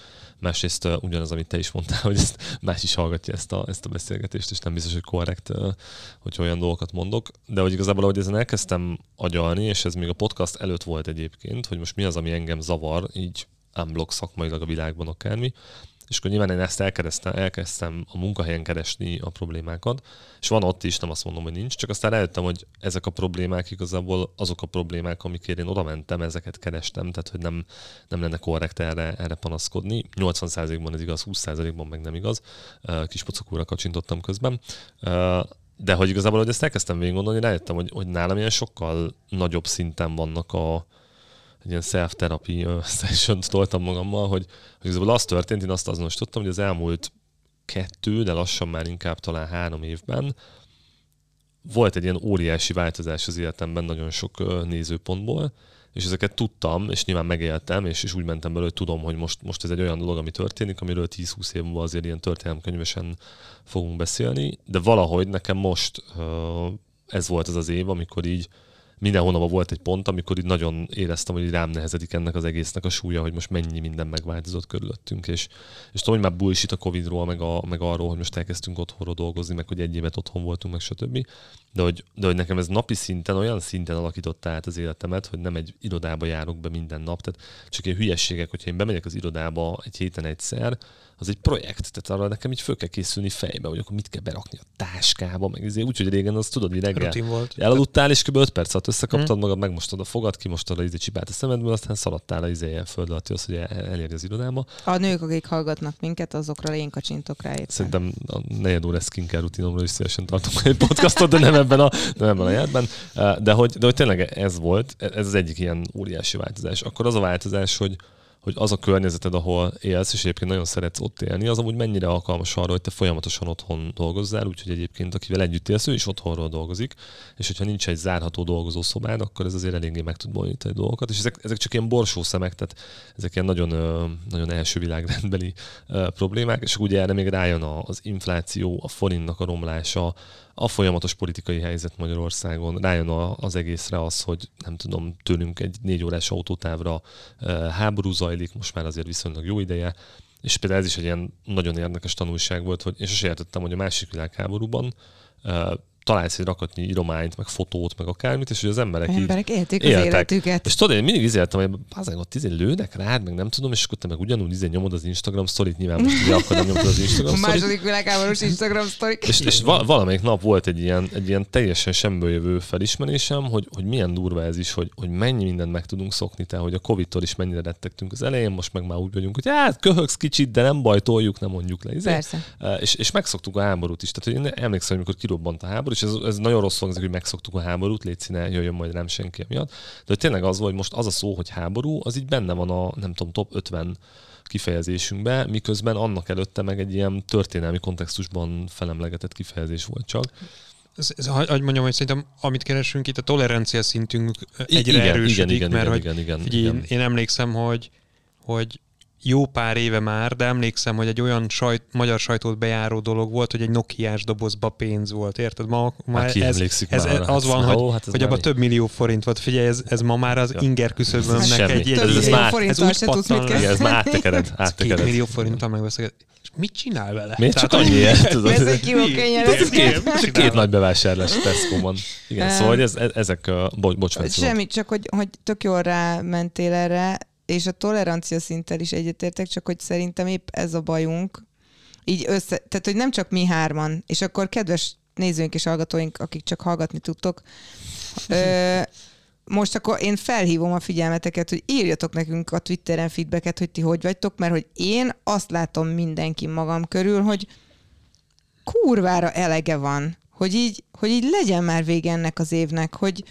Másrészt uh, ugyanaz, amit te is mondtál, hogy ezt más is hallgatja ezt a, ezt a beszélgetést, és nem biztos, hogy korrekt, uh, hogy olyan dolgokat mondok. De hogy igazából, ahogy ezen elkezdtem agyalni, és ez még a podcast előtt volt egyébként, hogy most mi az, ami engem zavar, így unblock szakmailag a világban akármi, és akkor nyilván én ezt elkezdtem, elkezdtem a munkahelyen keresni a problémákat, és van ott is, nem azt mondom, hogy nincs, csak aztán rájöttem, hogy ezek a problémák igazából azok a problémák, amikért én oda mentem, ezeket kerestem, tehát hogy nem, nem lenne korrekt erre, erre panaszkodni. 80%-ban ez igaz, 20%-ban meg nem igaz. Kis pocakúra kacsintottam közben. De hogy igazából, hogy ezt elkezdtem végig gondolni, rájöttem, hogy, hogy nálam ilyen sokkal nagyobb szinten vannak a, egy ilyen self-therapy (laughs) session toltam magammal, hogy, hogy igazából az történt, én azt azonosítottam, hogy az elmúlt kettő, de lassan már inkább talán három évben volt egy ilyen óriási változás az életemben nagyon sok nézőpontból, és ezeket tudtam, és nyilván megéltem, és, és úgy mentem belőle, hogy tudom, hogy most, most ez egy olyan dolog, ami történik, amiről 10-20 év múlva azért ilyen történelemkönyvesen fogunk beszélni, de valahogy nekem most ez volt az az év, amikor így minden hónapban volt egy pont, amikor így nagyon éreztem, hogy rám nehezedik ennek az egésznek a súlya, hogy most mennyi minden megváltozott körülöttünk, és, és tudom, hogy már bullshit a Covid-ról, meg, a, meg arról, hogy most elkezdtünk otthonról dolgozni, meg hogy egy évet otthon voltunk, meg stb. de hogy, de hogy nekem ez napi szinten, olyan szinten alakította át az életemet, hogy nem egy irodába járok be minden nap, tehát csak ilyen hülyességek, hogyha én bemegyek az irodába egy héten egyszer, az egy projekt, tehát arra nekem így föl kell készülni fejbe, hogy akkor mit kell berakni a táskába, meg ezért úgy, hogy régen az tudod, hogy reggel Rutin volt. elaludtál, és kb. 5 perc alatt összekaptad hmm. magad, megmostad a fogad, kimostad a izé csipát a szemedből, aztán szaladtál a izé föld alatt, az, hogy el- elérj az irodába. A nők, akik hallgatnak minket, azokra én kacsintok rá éppen. Szerintem a negyed óra skincare rutinomról is szívesen tartok (laughs) egy podcastot, de nem ebben a, nem ebben a jelentben. De hogy, de hogy tényleg ez volt, ez az egyik ilyen óriási változás. Akkor az a változás, hogy, hogy az a környezeted, ahol élsz, és egyébként nagyon szeretsz ott élni, az amúgy mennyire alkalmas arra, hogy te folyamatosan otthon dolgozzál, úgyhogy egyébként akivel együtt élsz, ő is otthonról dolgozik, és hogyha nincs egy zárható dolgozószobád, akkor ez azért eléggé meg tud bonyolítani dolgokat, és ezek, ezek csak ilyen borsó szemek, tehát ezek ilyen nagyon, nagyon első világrendbeli problémák, és ugye erre még rájön az infláció, a forintnak a romlása, a folyamatos politikai helyzet Magyarországon, rájön az egészre az, hogy nem tudom, tőlünk egy négy órás autótávra háború zajlik, most már azért viszonylag jó ideje, és például ez is egy ilyen nagyon érdekes tanulság volt, hogy én sosem értettem, hogy a másik világháborúban találsz egy rakatnyi írományt, meg fotót, meg akármit, és hogy az emberek, így Emberek élték az éltek. életüket. és tudod, én mindig izéltem, hogy bazen, ott izé lőnek rád, meg nem tudom, és akkor te meg ugyanúgy izé nyomod az Instagram sztorit, nyilván most ugye akkor nem nyomod az A Instagram (laughs) sztorit. második világháborús Instagram sztorik. És, és val- valamelyik nap volt egy ilyen, egy ilyen teljesen semből jövő felismerésem, hogy, hogy milyen durva ez is, hogy, hogy mennyi mindent meg tudunk szokni, tehát hogy a Covid-tól is mennyire rettegtünk az elején, most meg már úgy vagyunk, hogy hát köhögsz kicsit, de nem baj, toljuk, nem mondjuk le. Izé. Persze. Uh, És, és megszoktuk a háborút is. Tehát, hogy én emlékszem, amikor kirobbant a háború, és ez, ez nagyon rossz hangzik, hogy megszoktuk a háborút, légy színe, jöjjön majd nem senki miatt. De hogy tényleg az hogy most az a szó, hogy háború, az így benne van a, nem tudom, top 50 kifejezésünkbe, miközben annak előtte meg egy ilyen történelmi kontextusban felemlegetett kifejezés volt csak. Ez, ez, hagy mondjam, hogy szerintem amit keresünk itt, a tolerancia szintünk egyre igen, erősödik, igen, igen, mert igen, hogy igen, igen, figyelj, igen. Én, én emlékszem, hogy, hogy jó pár éve már, de emlékszem, hogy egy olyan sajt, magyar sajtót bejáró dolog volt, hogy egy Nokiás dobozba pénz volt, érted? Ma, ma Hát ki ez, emlékszik ez, már ez, arra? az van, ó, hogy, hát ez hogy már abban több millió forint volt. Figyelj, ez, ez ma már az Ja. inger küszöbömnek Semmi. egy, egy, Ez- ez már- ez úgy tudsz mit. Igen, ez már áttekered. Két áttekered. millió forinttal megbeszélget. És mit csinál vele? Miért csak annyi? Tudod? Ez két, két nagy bevásárlás Tesco-ban. Igen, szóval ez, ezek, bo, bocs. Semmi, csak hogy, hogy tök jól rámentél erre, és a tolerancia szinttel is egyetértek, csak hogy szerintem épp ez a bajunk, így össze, tehát hogy nem csak mi hárman, és akkor kedves nézőink és hallgatóink, akik csak hallgatni tudtok, ö, most akkor én felhívom a figyelmeteket, hogy írjatok nekünk a Twitteren feedbacket, hogy ti hogy vagytok, mert hogy én azt látom mindenki magam körül, hogy kurvára elege van, hogy így, hogy így legyen már vége ennek az évnek, hogy,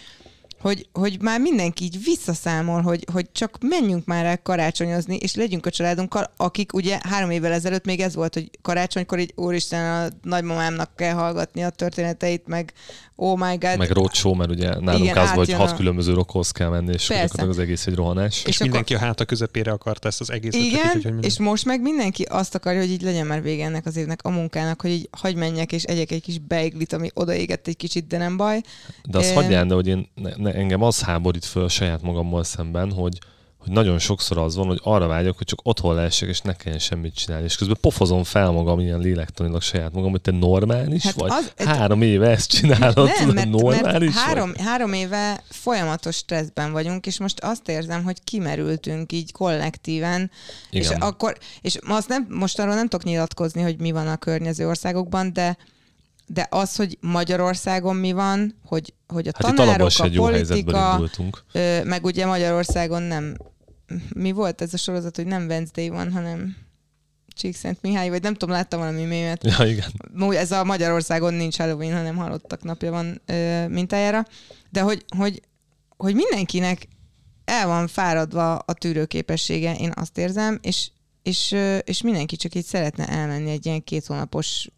hogy, hogy már mindenki így visszaszámol, hogy, hogy csak menjünk már el karácsonyozni, és legyünk a családunkkal, akik ugye három évvel ezelőtt még ez volt, hogy karácsonykor így úristen a nagymamámnak kell hallgatni a történeteit, meg oh my god. Meg roadshow, mert ugye nálunk Igen, az volt, hogy hat a- különböző rokhoz kell menni, és az egész egy rohanás. És, És mindenki a háta közepére akarta ezt az egészet. csak így, Igen, hogy minden- és most meg mindenki azt akarja, hogy így legyen már vége ennek az évnek, a munkának, hogy így hagy menjek és egyek egy kis beiglit, ami odaégett egy kicsit, de nem baj. De azt Em. hagyjál, de hogy én, ne, ne, engem az háborít föl saját magammal szemben, hogy hogy nagyon sokszor az van, hogy arra vágyok, hogy csak otthon lehessek, és ne kelljen semmit csinálni. És közben pofozom fel magam ilyen lélektanilag saját magam, hogy te normális Hát vagy? az- Három éve ezt csinálod, Nem, mert, normális mert három, vagy? három éve folyamatos stresszben vagyunk, és most azt érzem, hogy kimerültünk így kollektíven, és Igen. akkor, és azt nem, most arról nem tudok nyilatkozni, hogy mi van a környező országokban, de de az, hogy Magyarországon mi van, hogy, hogy a Hát tanárok, a politika. Ö, meg ugye Magyarországon nem, mi volt ez a sorozat, hogy nem Wednesday van, hanem Csíkszent Mihály, vagy nem tudom, láttam valami mémet. Ja, igen. Ez a Magyarországon nincs Halloween, hanem halottak napja van ö, mintájára. De hogy, hogy, hogy mindenkinek el van fáradva a tűrőképessége, én azt érzem, és, és, és mindenki csak így szeretne elmenni egy ilyen két hónapos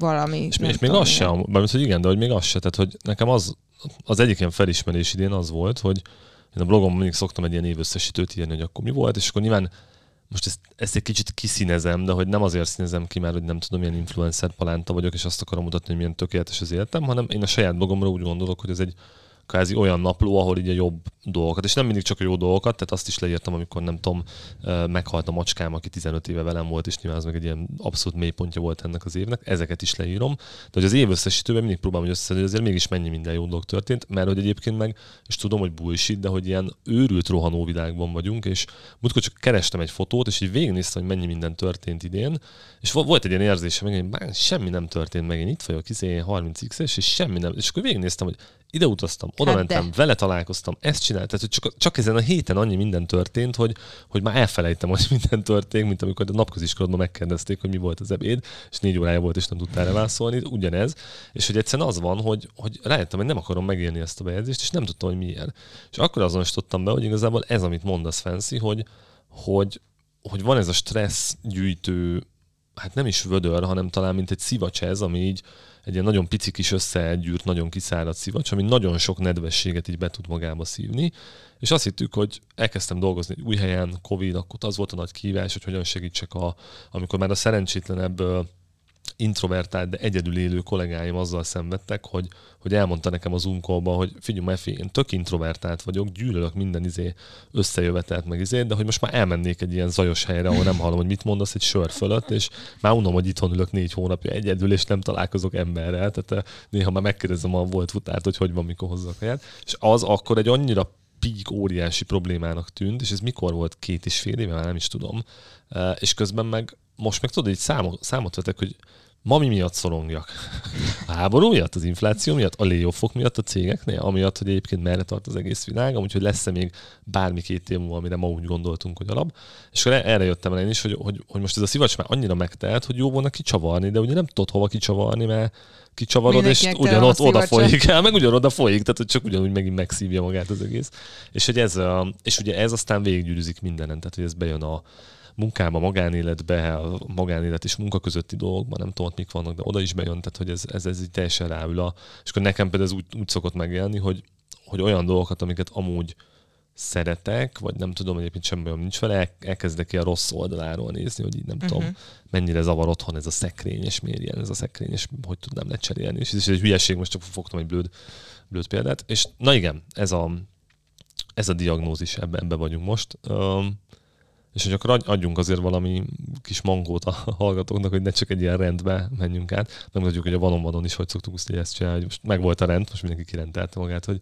valami. És, és még az sem, mert hogy igen, de hogy még az se, tehát hogy nekem az, az egyik ilyen felismerés idén az volt, hogy én a blogomon mindig szoktam egy ilyen évösszesítőt írni, hogy akkor mi volt, és akkor nyilván most ezt, ezt egy kicsit kiszínezem, de hogy nem azért színezem ki, mert hogy nem tudom, milyen influencer palánta vagyok, és azt akarom mutatni, hogy milyen tökéletes az életem, hanem én a saját blogomra úgy gondolok, hogy ez egy kvázi olyan napló, ahol így a jobb dolgokat, és nem mindig csak a jó dolgokat, tehát azt is leírtam, amikor nem tudom, meghalt a macskám, aki 15 éve velem volt, és nyilván az meg egy ilyen abszolút mélypontja volt ennek az évnek, ezeket is leírom. De hogy az év összesítőben mindig próbálom, hogy összeszedni, azért mégis mennyi minden jó dolog történt, mert hogy egyébként meg, és tudom, hogy bullshit, de hogy ilyen őrült rohanó világban vagyunk, és múltkor csak kerestem egy fotót, és így végignéztem, hogy mennyi minden történt idén, és volt egy ilyen érzésem, hogy semmi nem történt meg, én itt vagyok, izé 30x-es, és semmi nem, és akkor végignéztem, hogy ide utaztam, oda hát mentem, de. vele találkoztam, ezt csináltam, tehát hogy csak, csak ezen a héten annyi minden történt, hogy, hogy már elfelejtem, hogy (laughs) minden történt, mint amikor a napköziskorodban megkérdezték, hogy mi volt az ebéd, és négy órája volt, és nem tudtál rá válaszolni, ugyanez, és hogy egyszerűen az van, hogy, hogy rájöttem, hogy nem akarom megélni ezt a bejegyzést, és nem tudtam, hogy miért. És akkor azonosítottam be, hogy igazából ez, amit mondasz, Fancy, hogy, hogy, hogy van ez a stressz gyűjtő, hát nem is vödör, hanem talán mint egy szivacs ez, ami így egy ilyen nagyon pici kis összegyűrt, nagyon kiszáradt szivacs, ami nagyon sok nedvességet így be tud magába szívni. És azt hittük, hogy elkezdtem dolgozni egy új helyen, Covid, akkor az volt a nagy kívás, hogy hogyan segítsek, a, amikor már a szerencsétlenebb introvertált, de egyedül élő kollégáim azzal szenvedtek, hogy, hogy elmondta nekem az unkóba, hogy figyelj, Mefi, én tök introvertált vagyok, gyűlölök minden izé összejövetelt meg izé, de hogy most már elmennék egy ilyen zajos helyre, ahol nem hallom, hogy mit mondasz egy sör fölött, és már unom, hogy itthon ülök négy hónapja egyedül, és nem találkozok emberrel. Tehát eh, néha már megkérdezem a volt futárt, hogy hogy van, mikor hozzak helyet. És az akkor egy annyira pík óriási problémának tűnt, és ez mikor volt két és fél éve, már nem is tudom. Eh, és közben meg most meg tudod, hogy számot, számot vetek, hogy Ma mi miatt szorongjak? A háború miatt, az infláció miatt, a léjofok miatt a cégeknél, amiatt, hogy egyébként merre tart az egész világ, amúgy, hogy lesz-e még bármi két év múlva, amire ma úgy gondoltunk, hogy alap. És akkor erre jöttem el én is, hogy, hogy, hogy most ez a szivacs már annyira megtelt, hogy jó volna kicsavarni, de ugye nem tudod hova kicsavarni, mert kicsavarod, és (laughs) ugyanott oda folyik el, meg ugyanoda folyik, tehát hogy csak ugyanúgy megint megszívja magát az egész. És, hogy ez, és ugye ez aztán végiggyűrűzik mindenen, tehát hogy ez bejön a, munkába, magánéletbe, a magánélet és munka közötti dolgokban, nem tudom, mik vannak, de oda is bejön, tehát hogy ez, ez, ez így teljesen ráül. A, és akkor nekem például ez úgy, úgy szokott megélni, hogy, hogy olyan dolgokat, amiket amúgy szeretek, vagy nem tudom, egyébként semmi olyan nincs vele, elkezdek a rossz oldaláról nézni, hogy így nem uh-huh. tudom, mennyire zavar otthon ez a szekrény, és miért ilyen ez a szekrény, és hogy tudnám lecserélni. És ez egy hülyeség, most csak fogtam egy blöd, blöd példát. És na igen, ez a, ez a diagnózis, ebben ebbe vagyunk most. Um, és hogy akkor adjunk azért valami kis mangót a (laughs) hallgatóknak, hogy ne csak egy ilyen rendbe menjünk át. Megmutatjuk, hogy a valon is hogy szoktuk ezt csinálni, hogy most meg volt a rend, most mindenki kirendelte magát, hogy,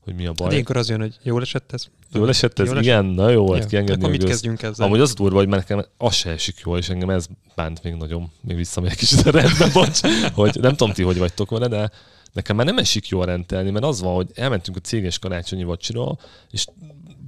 hogy mi a baj. De ilyenkor az jön, hogy jól esett ez? Jól esett ez? Jól igen, esett? na jó volt ja. kiengedni. Akkor mit kezdjünk ezzel? Amúgy az durva, hogy nekem az se esik jól, és engem ez bánt még nagyon, még visszamegy egy kicsit a rendbe, (laughs) bocs, hogy nem tudom ti, hogy vagytok vele, de nekem már nem esik jól rendelni, mert az van, hogy elmentünk a céges karácsonyi vacsira, és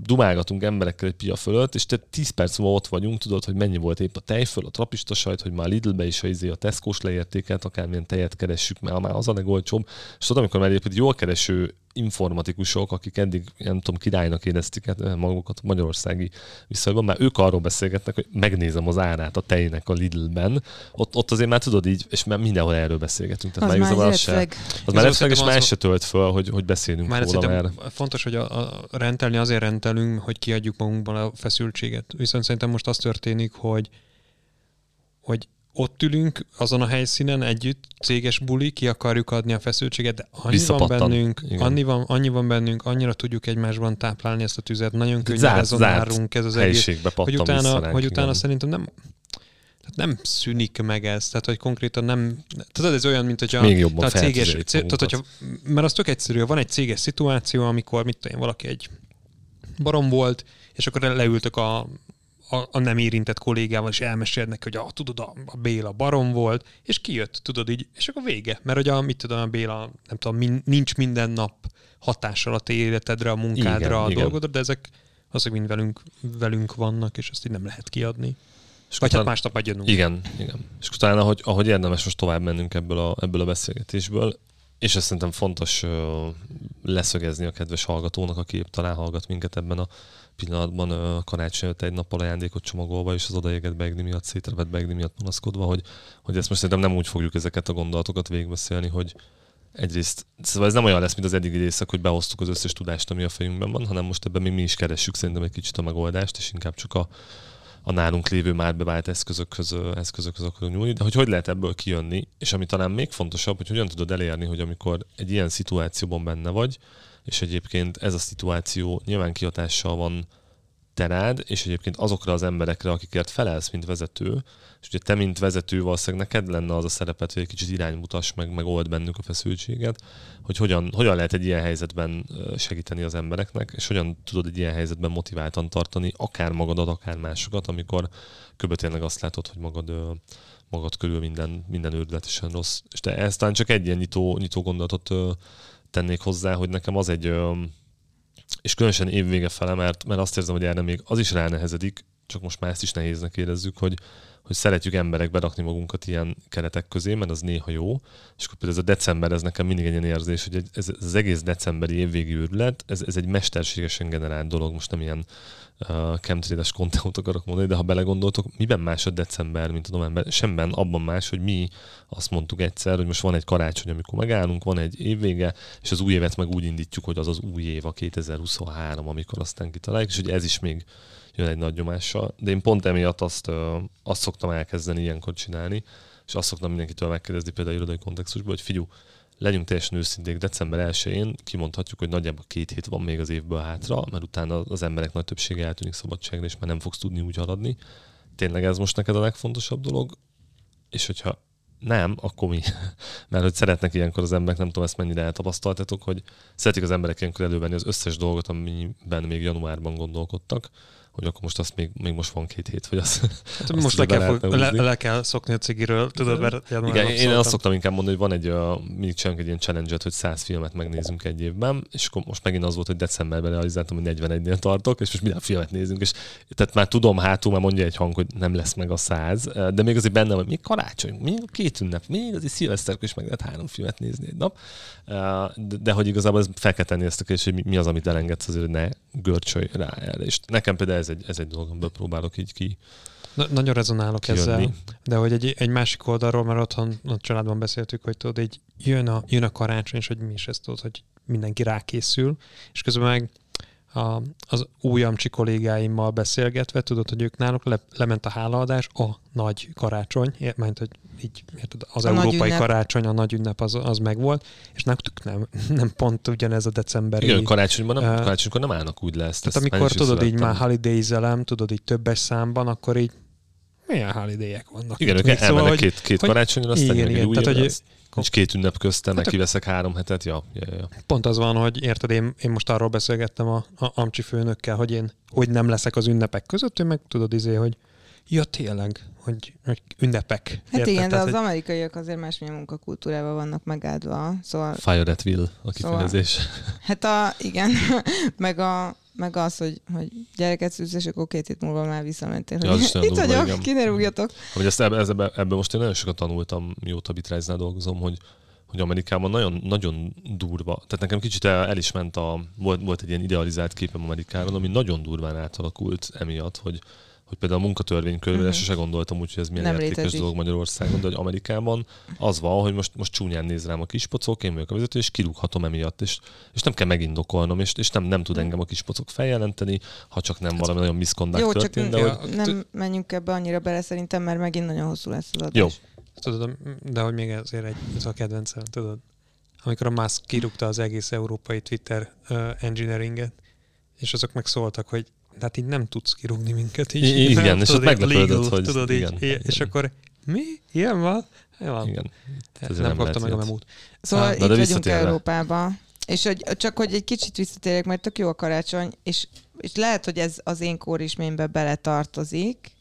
dumálgatunk emberekkel egy pia fölött, és te 10 perc múlva ott vagyunk, tudod, hogy mennyi volt épp a tej föl, a trapista sajt, hogy már Lidlbe is a, izé a Tesco-s leértékelt, akármilyen tejet keressük, mert már az a legolcsóbb. És tudod, amikor már egyébként jól kereső informatikusok, akik eddig, nem tudom, királynak érezték hát, magukat magyarországi viszonyban, már ők arról beszélgetnek, hogy megnézem az árát a tejnek a Lidlben, ott, ott azért már tudod így, és már mindenhol erről beszélgetünk. Tehát az már, már az, se, az már lepszeg, és már se tölt föl, hogy, hogy beszélünk már róla. Mert... Fontos, hogy a, a rendelni azért rendelünk, hogy kiadjuk magunkban a feszültséget. Viszont szerintem most az történik, hogy hogy ott ülünk azon a helyszínen együtt, céges buli, ki akarjuk adni a feszültséget, de annyi van bennünk, annyi van, annyi van bennünk, annyira tudjuk egymásban táplálni ezt a tüzet, nagyon könnyen rezonálunk ez az egész, hogy utána, hogy utána szerintem nem, tehát nem szűnik meg ez, tehát hogy konkrétan nem, tehát ez olyan, mint hogy a, Még jobban a céges, tehát hogyha, mert az tök egyszerű, van egy céges szituáció, amikor mit tudom valaki egy barom volt, és akkor leültök a a, a nem érintett kollégával, és elmesélnek, hogy a, tudod, a, a Béla barom volt, és kijött, tudod így, és akkor vége. Mert hogy a, mit tudom, a Béla, nem tudom, min, nincs minden nap hatással a te életedre, a munkádra, igen, a igen. dolgodra, de ezek azok mind velünk, velünk vannak, és ezt így nem lehet kiadni. És Vagy hát másnap jönünk. Igen, igen. És utána, ahogy, ahogy érdemes most tovább mennünk ebből a, ebből a beszélgetésből, és ezt szerintem fontos uh, leszögezni a kedves hallgatónak, aki épp talán hallgat minket ebben a pillanatban karácsony egy nappal ajándékot csomagolva, és az odaégett begni miatt, szétrevett begni miatt panaszkodva, hogy, hogy ezt most szerintem nem úgy fogjuk ezeket a gondolatokat végigbeszélni, hogy egyrészt, szóval ez nem olyan lesz, mint az eddigi részek, hogy behoztuk az összes tudást, ami a fejünkben van, hanem most ebben még mi is keressük szerintem egy kicsit a megoldást, és inkább csak a, a nálunk lévő már bevált eszközökhöz, eszközökhöz akarunk nyúlni, de hogy hogy lehet ebből kijönni, és ami talán még fontosabb, hogy hogyan tudod elérni, hogy amikor egy ilyen szituációban benne vagy, és egyébként ez a szituáció nyilván kihatással van te rád, és egyébként azokra az emberekre, akikért felelsz, mint vezető, és ugye te, mint vezető, valószínűleg neked lenne az a szerepet, hogy egy kicsit iránymutass meg, meg bennük a feszültséget, hogy hogyan, hogyan lehet egy ilyen helyzetben segíteni az embereknek, és hogyan tudod egy ilyen helyzetben motiváltan tartani akár magadat, akár másokat, amikor kb. azt látod, hogy magad, magad körül minden, minden őrületesen rossz. És te ezt talán csak egy ilyen nyitó, nyitó gondolatot tennék hozzá, hogy nekem az egy és különösen évvége fele, mert, mert azt érzem, hogy erre még az is ránehezedik, csak most már ezt is nehéznek érezzük, hogy, hogy szeretjük emberek berakni magunkat ilyen keretek közé, mert az néha jó, és akkor például ez a december, ez nekem mindig egy ilyen érzés, hogy ez, ez az egész decemberi évvégi őrület, ez, ez egy mesterségesen generált dolog, most nem ilyen uh, chemtrails konteót akarok mondani, de ha belegondoltok, miben más a december, mint a november? Semben abban más, hogy mi azt mondtuk egyszer, hogy most van egy karácsony, amikor megállunk, van egy évvége, és az új évet meg úgy indítjuk, hogy az az új év, a 2023, amikor aztán kitaláljuk, és hogy ez is még jön egy nagy nyomással. De én pont emiatt azt, azt szoktam elkezdeni ilyenkor csinálni, és azt szoktam mindenkitől megkérdezni például irodai kontextusban, hogy figyú, legyünk teljesen őszinték, december 1-én kimondhatjuk, hogy nagyjából két hét van még az évből hátra, mert utána az emberek nagy többsége eltűnik szabadságra, és már nem fogsz tudni úgy haladni. Tényleg ez most neked a legfontosabb dolog, és hogyha nem, akkor mi? (laughs) Mert hogy szeretnek ilyenkor az emberek, nem tudom ezt mennyire eltapasztaltatok, hogy szeretik az emberek ilyenkor elővenni az összes dolgot, amiben még januárban gondolkodtak, hogy akkor most azt még, még most van két hét, vagy az. Hát most le kell, fog, le, le, kell szokni a cigiről, tudod, mert Igen, én szóltam. azt szoktam inkább mondani, hogy van egy, a, mindig csinálunk egy ilyen challenge hogy 100 filmet megnézünk egy évben, és akkor most megint az volt, hogy decemberben realizáltam, hogy 41-nél tartok, és most minden filmet nézünk, és tehát már tudom, hátul már mondja egy hang, hogy nem lesz meg a 100, de még azért benne van, még karácsony, még két ünnep, még azért szilveszterkor is meg lehet három filmet nézni egy nap, de, de hogy igazából ez fel kell tenni ezt a kérdést, hogy mi az, amit elengedsz azért, hogy ne görcsölj rá el. És nekem például ez egy, ez egy dolog, amiből próbálok így ki. Na, nagyon rezonálok kijönni. ezzel, de hogy egy, egy másik oldalról, mert otthon a családban beszéltük, hogy tudod, így jön a, jön a karácsony, és hogy mi is ezt tudod, hogy mindenki rákészül, és közben meg a, az új amcsi kollégáimmal beszélgetve, tudod, hogy ők náluk le, lement a hálaadás, a nagy karácsony, mert hogy így érted, az a európai karácsony, a nagy ünnep az, az megvolt, és nektek nem, nem pont ugyanez a decemberi... Igen, karácsonyban nem, uh, karácsonykor nem állnak úgy le ezt. Tehát ezt amikor tudod így már holiday tudod így többes számban, akkor így milyen holiday vannak. Igen, ők elmennek szóval, két, két karácsonyon, aztán igen, igen, tehát, hogy Nincs két ünnep köztem, hát neki veszek három hetet, ja, ja, ja. Pont az van, hogy érted, én, én most arról beszélgettem a, a Amcsi főnökkel, hogy én hogy nem leszek az ünnepek között, ő meg tudod izé, hogy ja tényleg, hogy, hogy ünnepek. Hát érted? igen, de az hogy... amerikaiak azért másmilyen munkakultúrával vannak megáldva. Szóval... Fire at will a kifejezés. Szóval, hát a, igen, (laughs) meg a, meg az, hogy, hogy gyereket szűz, és akkor két hét múlva már visszamentél. Ja, hogy (laughs) itt vagyok, ki ne rúgjatok. Hogy ezt ebbe, ebbe, ebbe, most én nagyon sokat tanultam, mióta Bitráznál dolgozom, hogy, hogy Amerikában nagyon, nagyon durva, tehát nekem kicsit el, el is ment a, volt, volt egy ilyen idealizált képem Amerikáról, ami nagyon durván átalakult emiatt, hogy, hogy például a munkatörvény körül uh-huh. se gondoltam úgy, hogy ez milyen nem értékes létezik. dolog Magyarországon, de hogy Amerikában az van, hogy most, most csúnyán néz rám a kispocok, én vagyok a vezető, és kirúghatom emiatt, és, és nem kell megindokolnom, és, és nem, nem tud engem a kispocok feljelenteni, ha csak nem valami nagyon miszkondák Jó, történt. De hogy... nem menjünk ebbe annyira bele szerintem, mert megint nagyon hosszú lesz az adás. Jó. Tudod, de hogy még ezért egy, ez a kedvencem, tudod, amikor a Musk kirúgta az egész európai Twitter uh, engineeringet, és azok meg szóltak, hogy tehát így nem tudsz kirúgni minket. Így, I- igen, nem, és ott meglepődött, hogy... Tudod, igen, így, igen. És akkor mi? Ilyen van? van. Igen. Hát nem, nem kapta meg a memót. Szóval ah, itt vagyunk Európában. És hogy, csak hogy egy kicsit visszatérjek, mert tök jó a karácsony, és, és lehet, hogy ez az én kórisménybe beletartozik,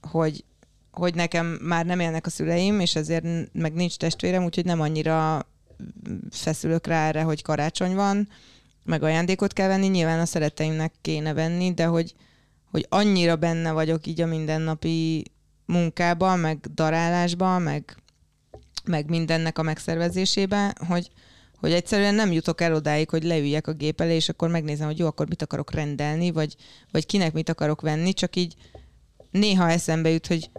hogy, hogy nekem már nem élnek a szüleim, és ezért meg nincs testvérem, úgyhogy nem annyira feszülök rá erre, hogy karácsony van, meg ajándékot kell venni, nyilván a szereteimnek kéne venni, de hogy, hogy annyira benne vagyok így a mindennapi munkában, meg darálásban, meg, meg mindennek a megszervezésében, hogy, hogy egyszerűen nem jutok el odáig, hogy leüljek a gép elé, és akkor megnézem, hogy jó, akkor mit akarok rendelni, vagy, vagy kinek mit akarok venni, csak így néha eszembe jut, hogy,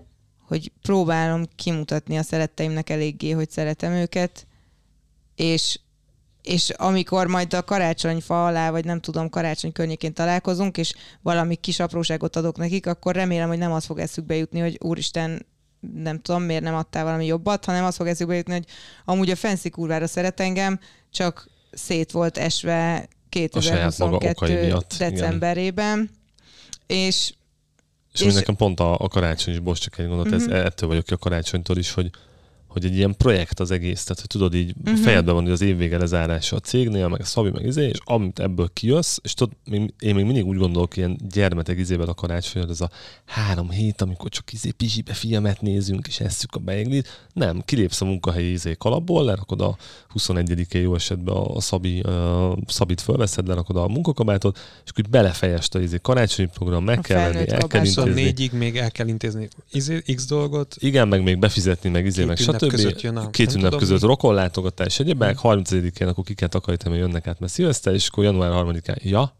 hogy próbálom kimutatni a szeretteimnek eléggé, hogy szeretem őket, és, és amikor majd a karácsonyfa alá, vagy nem tudom, karácsony környékén találkozunk, és valami kis apróságot adok nekik, akkor remélem, hogy nem az fog eszükbe jutni, hogy úristen, nem tudom, miért nem adtál valami jobbat, hanem az fog eszükbe jutni, hogy amúgy a fancy kurvára szeret engem, csak szét volt esve A saját maga okai 2022 miatt, igen. decemberében, és És, És- és nekem pont a, a karácsony is, bocs, csak egy gondolat, Mhm. uh-huh. ez, ettől vagyok ki a karácsonytól is, hogy, hogy egy ilyen projekt az egész, tehát hogy tudod így Mhm. uh-huh. fejedben van, hogy az évvége lezárása a cégnél, meg a Szabi, meg izé, és amit ebből kijössz, és tudod, én még mindig úgy gondolok ilyen gyermetek izével a karácsony, hogy ez a három hét, amikor csak izé pizsibe filmet nézünk, és esszük a beiglit. Nem, kilépsz a munkahelyi izé kalapból, lerakod a 21-én jó esetben a, a Szabi, uh, Szabit fölveszed, lerakod a munkakabátot, és úgy belefejest a izé karácsonyi program, meg A kell venni, felnőtt el kell intézni. 24-ig még el kell intézni izé- X dolgot, Igen, meg még befizetni, meg izé, meg ünnep stb. között jön a- Két ünnep tudom között rokonlátogatás, egyebek, 30-én akkor ki kell takarítani, hogy jönnek át, mert szilveszter, és akkor január 3-án, ja,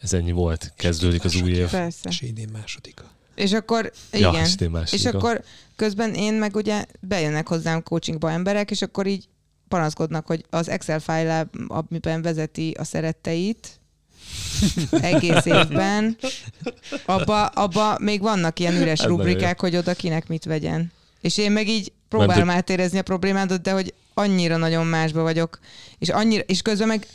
ez ennyi volt, kezdődik az új év. persze. és idén másodika. És akkor, Ja, igen. és másik, És ja. akkor közben én meg ugye bejönnek hozzám coachingba emberek, és akkor így panaszkodnak, hogy az Excel file amiben vezeti a szeretteit egész (laughs) évben, abba, abba még vannak ilyen üres Ez rubrikák, hogy oda kinek mit vegyen. És én meg így próbálom Mert, átérezni a problémádat, de hogy annyira nagyon másba vagyok, és, annyira, és közben meg,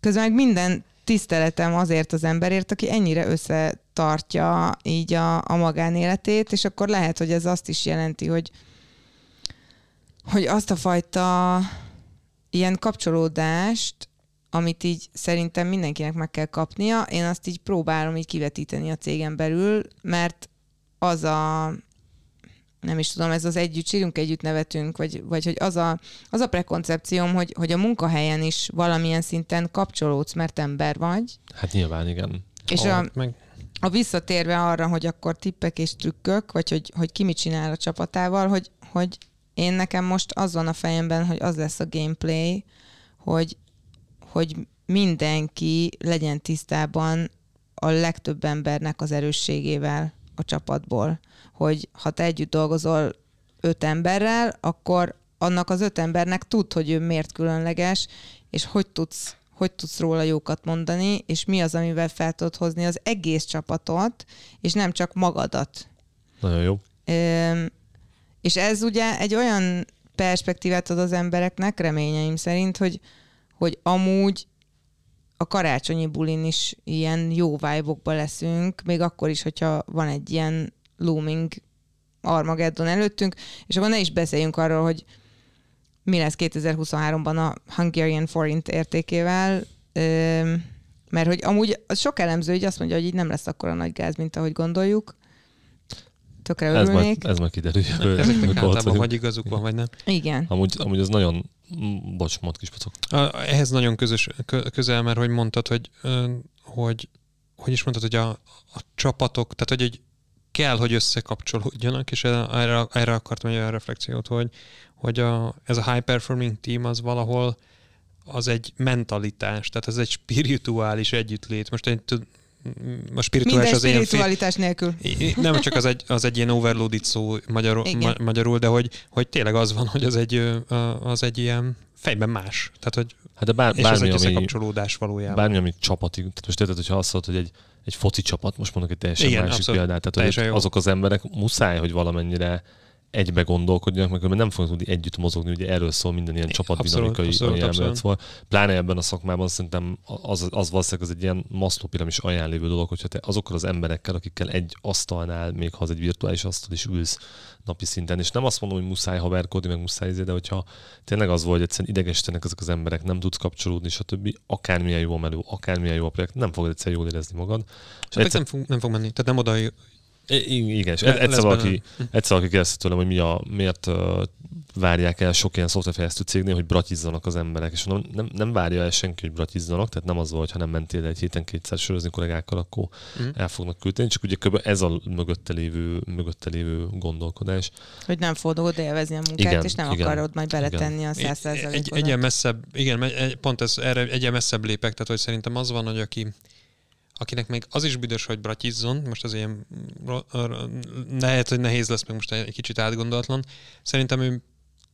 közben meg minden tiszteletem azért az emberért, aki ennyire összetartja így a, a magánéletét, és akkor lehet, hogy ez azt is jelenti, hogy, hogy azt a fajta ilyen kapcsolódást, amit így szerintem mindenkinek meg kell kapnia, én azt így próbálom így kivetíteni a cégen belül, mert az a nem is tudom, ez az együtt sírunk, együtt nevetünk, vagy, vagy hogy az a, az a prekoncepcióm, hogy, hogy a munkahelyen is valamilyen szinten kapcsolódsz, mert ember vagy, Hát nyilván, igen. és a, meg a visszatérve arra, hogy akkor tippek és trükkök, vagy hogy, hogy ki mit csinál a csapatával, hogy, hogy én nekem most az van a fejemben, hogy az lesz a gameplay, hogy, hogy mindenki legyen tisztában a legtöbb embernek az erősségével a csapatból. Hogy ha te együtt dolgozol öt emberrel, akkor annak az öt embernek tud, hogy ő miért különleges, és hogy tudsz, hogy tudsz róla jókat mondani, és mi az, amivel fel tudod hozni az egész csapatot, és nem csak magadat. Nagyon jó. Öm, és ez ugye egy olyan perspektívát ad az embereknek, reményeim szerint, hogy, hogy amúgy a karácsonyi bulin is ilyen jó vibe leszünk, még akkor is, hogyha van egy ilyen looming Armageddon előttünk, és akkor ne is beszéljünk arról, hogy mi lesz 2023-ban a Hungarian forint értékével, mert hogy amúgy sok elemző így azt mondja, hogy így nem lesz akkora nagy gáz, mint ahogy gondoljuk. Tökre Ez örülnék. majd, ez majd kiderül. ezeknek általában vagy igazuk van, vagy nem. Igen. Amúgy, amúgy az nagyon, mm, bocs, mondd kis pacok. Ehhez nagyon közös, kö- közel, mert hogy mondtad, hogy, hogy hogy is mondtad, hogy a, a csapatok, tehát hogy egy kell, hogy összekapcsolódjanak, és erre, erre akartam egy olyan reflexiót, hogy, hogy a, ez a high performing team az valahol az egy mentalitás, tehát ez egy spirituális együttlét. Most egy, a spirituális Minden az spiritualitás nélkül. I- Nem csak az egy, az egy ilyen overloaded szó magyarul, ma, magyarul de hogy, hogy tényleg az van, hogy az egy, az egy ilyen fejben más. Tehát, hogy, Hát de bár, és ez egy bármi, ami, összekapcsolódás valójában. bármi, ami csapati, tehát most érted, hogyha azt mondod, hogy egy, egy foci csapat, most mondok egy teljesen Igen, másik abszolút. példát, tehát Teljesen hogy azok az emberek muszáj, hogy valamennyire egybe gondolkodjanak, mert nem fognak tudni együtt mozogni, ugye erről szól minden ilyen csapatdinamikai elmélet szól. Pláne ebben a szakmában szerintem az, az valószínűleg az egy ilyen Maslow piramis aján lévő dolog, hogyha te azokkal az emberekkel, akikkel egy asztalnál, még ha az egy virtuális asztal is ülsz napi szinten, és nem azt mondom, hogy muszáj haverkodni, meg muszáj izé, de hogyha tényleg az volt, hogy egyszerűen idegesítenek ezek az emberek, nem tudsz kapcsolódni, stb. Akármilyen jó a meló, akármilyen jó a projekt, nem fogod egyszer jól érezni magad. És Hát nem, fog, nem fog menni. Tehát nem oda I- Igen, és egyszer valaki, egyszer valaki kérdezte tőlem, hogy mi a, miért várják el sok ilyen szoftverfejlesztő cégnél, hogy bratizzanak az emberek, és mondom, nem, nem várja el senki, hogy bratizzanak, tehát nem az volt, ha nem mentél egy héten kétszer sörözni kollégákkal, akkor Mhm. el fognak küldeni, csak ugye kb. ez a mögötte lévő, mögötte lévő gondolkodás. Hogy nem fogod élvezni a munkát, Igen, és nem igen, akarod majd beletenni a egy, egy, százszerzalékot. egy ilyen messzebb, igen, egy- pont ez, erre egy ilyen messzebb lépek, tehát hogy szerintem az van, hogy aki, akinek még az is büdös, hogy bratizzon, most az ilyen lehet, hogy nehéz lesz, meg most egy kicsit átgondolatlan, szerintem ő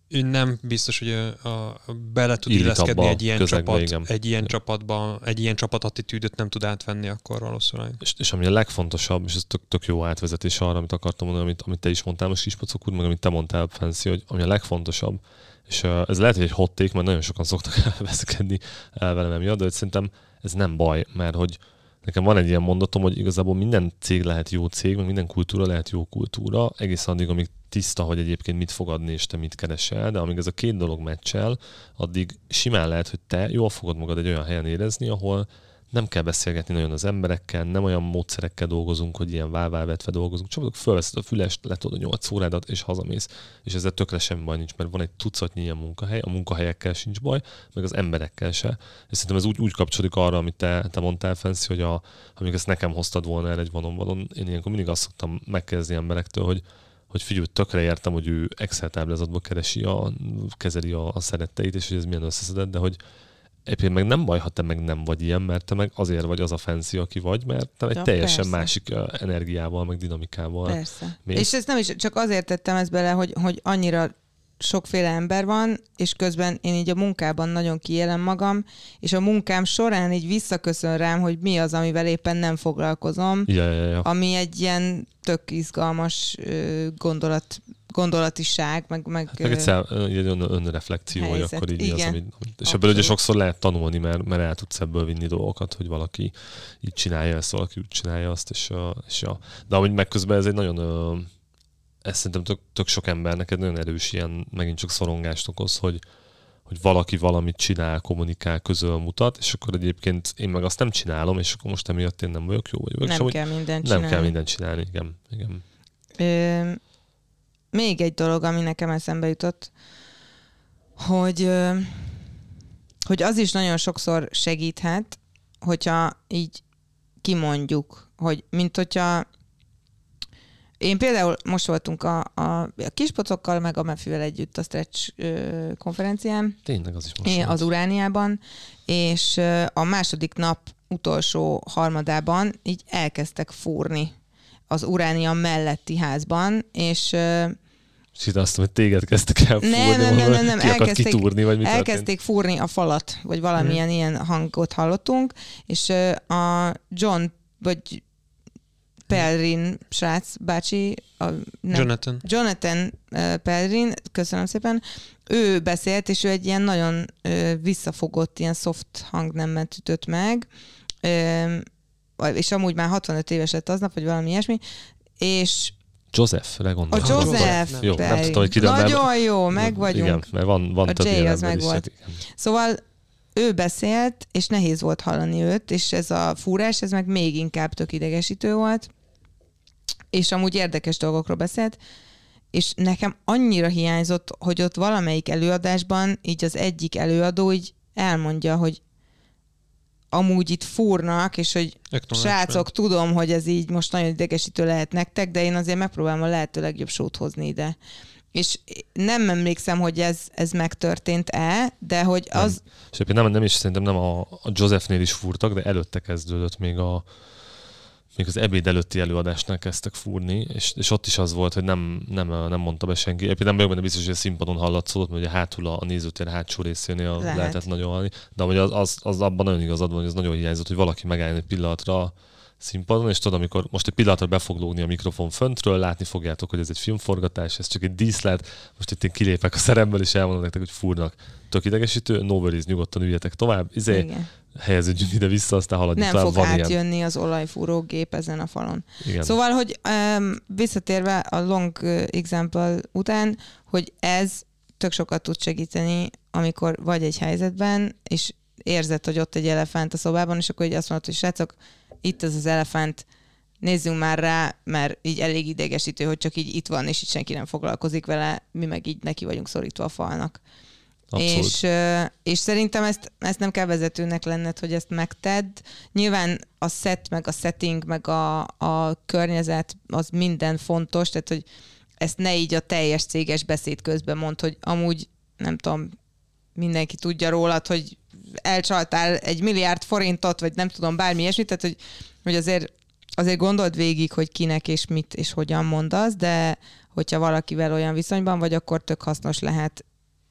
ő nem biztos, hogy a, a, bele tud illeszkedni egy ilyen, közegbe, csapat, igen. egy ilyen Igen. csapatba, egy ilyen csapat attitűdöt nem tud átvenni akkor valószínűleg. És, és ami a legfontosabb, és ez tök, tök jó átvezetés arra, amit akartam mondani, amit, amit te is mondtál most Kispocok úr, meg amit te mondtál, Fancy, hogy ami a legfontosabb, és ez lehet, hogy egy hot take, mert nagyon sokan szoktak (laughs) veszekedni el velem emiatt, de hogy szerintem ez nem baj, mert hogy nekem van egy ilyen mondatom, hogy igazából minden cég lehet jó cég, meg minden kultúra lehet jó kultúra, egészen addig, amíg tiszta, hogy egyébként mit fog adni, és te mit keresel, de amíg ez a két dolog meccsel, addig simán lehet, hogy te jól fogod magad egy olyan helyen érezni, ahol nem kell beszélgetni nagyon az emberekkel, nem olyan módszerekkel dolgozunk, hogy ilyen válválvetve dolgozunk, csak fölveszed a fülest, letolod a 8 órádat, és hazamész. És ezzel tökre semmi baj nincs, mert van egy tucatnyi ilyen munkahely, a munkahelyekkel sincs baj, meg az emberekkel se. És szerintem ez úgy, úgy kapcsolódik arra, amit te, te mondtál, Fancy, hogy a, amíg ezt nekem hoztad volna el egy vanon én ilyenkor mindig azt szoktam megkérdezni emberektől, hogy hogy figyelj, tökre értem, hogy ő Excel táblázatból keresi a, kezeli a, a szeretteit, és hogy ez milyen összeszedett, de hogy Egyébként meg nem baj, ha te meg nem vagy ilyen, mert te meg azért vagy az a fancy, aki vagy, mert te egy Ja, teljesen persze. másik energiával, meg dinamikával. Persze. mész. És ez nem is csak azért tettem ezt bele, hogy, hogy annyira sokféle ember van, és közben én így a munkában nagyon kiélem magam, és a munkám során így visszaköszön rám, hogy mi az, amivel éppen nem foglalkozom, Ja, ja, ja. ami egy ilyen tök izgalmas gondolat, gondolatiság, meg, meg, Meg ö, egy, szám, egy ön, önreflexió, hogy akkor így mi az, Igen. amit, és ebből ugye Abszolút. sokszor lehet tanulni, mert, mert el tudsz ebből vinni dolgokat, hogy valaki így csinálja ezt, valaki úgy csinálja azt, és, ö, és a, de amúgy meg közben ez egy nagyon, ez szerintem tök, tök sok embernek egy nagyon erős ilyen, megint csak szorongást okoz, hogy, hogy valaki valamit csinál, kommunikál, közöl, mutat, és akkor egyébként én meg azt nem csinálom, és akkor most emiatt én nem vagyok jó, vagy vagyok, nem kell mindent nem csinálni. kell mindent csinálni, igen. igen. Ö, még egy dolog, ami nekem eszembe jutott, hogy, hogy az is nagyon sokszor segíthet, hogyha így kimondjuk, hogy mint hogyha én például most voltunk a, a, a kispocokkal, meg a Mefivel együtt a Stretch ö, konferencián, Tényleg az is most én az Urániában, és ö, a második nap utolsó harmadában így elkezdtek fúrni az Uránia melletti házban, és ö, És itt azt mondom, hogy téged kezdtek el fúrni, nem, nem, nem, nem, nem, elkezdték- kitúrni, vagy mi történt? elkezdték fúrni a falat, vagy valamilyen Mhm. ilyen hangot hallottunk, és a John, vagy Pelrin srác bácsi, a, nem, Jonathan. Jonathan uh, Pelrin, köszönöm szépen, ő beszélt, és ő egy ilyen nagyon uh, visszafogott, ilyen soft hangnemmet ütött meg, és amúgy már 65 éves lett aznap, vagy valami ilyesmi, és Josephre a. Joseph nem. Jó, nem Pelrin. tudtam, hogy mert- Nagyon jó, meg vagyunk. Igen, mert van, van A több Jay az ember is, megvolt. hát. Szóval ő beszélt, és nehéz volt hallani őt, és ez a fúrás, ez meg még inkább tök idegesítő volt, és amúgy érdekes dolgokról beszélt, és nekem annyira hiányzott, hogy ott valamelyik előadásban így az egyik előadó így elmondja, hogy amúgy itt fúrnak, és hogy srácok, tudom, hogy ez így most nagyon idegesítő lehet nektek, de én azért megpróbálom a lehető legjobb sót hozni ide. És nem emlékszem, hogy ez, ez megtörtént-e, de hogy Nem. az, És egyébként nem, nem is szerintem nem a, a Josephnél is fúrtak, de előtte kezdődött még a még az ebéd előtti előadásnál kezdtek fúrni, és, és ott is az volt, hogy nem, nem, nem mondta be senki. Egyébként nem vagyok benne biztos, hogy a színpadon hallatszódott, mert ugye hátul a, a nézőtér hátsó részénél Lehet. Lehet. lehetett nagyon hallani, de hogy az, az, az, abban nagyon igazad van, hogy az nagyon hiányzott, hogy valaki megálljon egy pillanatra a színpadon, és tudod, amikor most egy pillanatra be fog lógni a mikrofon föntről, látni fogjátok, hogy ez egy filmforgatás, ez csak egy díszlet, most itt én kilépek a szeremből, és elmondom nektek, hogy fúrnak. Tök idegesítő, no worries, nyugodtan üljetek tovább, izé, igen, helyeződjünk ide-vissza, aztán haladjunk nem tovább, fog van ilyen. átjönni az olajfúró gép ezen a falon. Igen. Szóval, hogy um, visszatérve a long example után, hogy ez tök sokat tud segíteni, amikor vagy egy helyzetben, és érzed, hogy ott egy elefánt a szobában, és akkor így azt mondod, hogy srácok, itt ez az elefánt, nézzünk már rá, mert így elég idegesítő, hogy csak így itt van, és itt senki nem foglalkozik vele, mi meg így neki vagyunk szorítva a falnak. És, és szerintem ezt, ezt nem kell vezetőnek lenned, hogy ezt megtedd. Nyilván a set, meg a setting, meg a, a környezet, az minden fontos, tehát hogy ezt ne így a teljes céges beszéd közben mond, hogy amúgy nem tudom, mindenki tudja rólad, hogy elcsaltál egy milliárd forintot, vagy nem tudom, bármi ilyesmit, tehát hogy, hogy azért, azért gondold végig, hogy kinek és mit és hogyan mondasz, de hogyha valakivel olyan viszonyban vagy, akkor tök hasznos lehet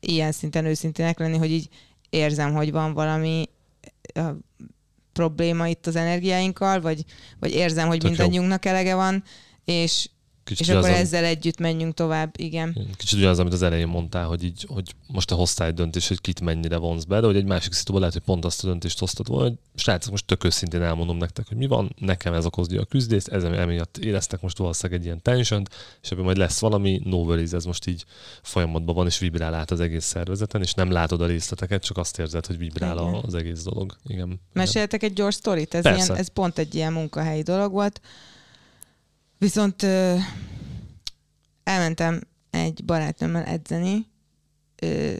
ilyen szinten őszintének lenni, hogy így érzem, hogy van valami probléma itt az energiáinkkal, vagy, vagy érzem, hogy Tök jó. mindannyiunknak elege van, és, Kicsit és akkor az, ezzel együtt menjünk tovább, igen. Kicsit ugyanaz, amit az elején mondtál, hogy, így, hogy most te hoztál egy döntést, hogy kit mennyire vonz be, de hogy egy másik szituban lehet, hogy pont azt a döntést hoztad volna, hogy srácok, most tök őszintén elmondom nektek, hogy mi van, nekem ez okozja a küzdést, ez emiatt éreztek most valószínűleg egy ilyen tension és ebből majd lesz valami, no worries, ez most így folyamatban van, és vibrál át az egész szervezeten, és nem látod a részleteket, csak azt érzed, hogy vibrál Igen. a, az egész dolog. Igen. Igen. Meséltek egy gyors sztorit? Ez, Persze. ilyen, ez pont egy ilyen munkahelyi dolog volt. Viszont ö, elmentem egy barátnőmmel edzeni, ö,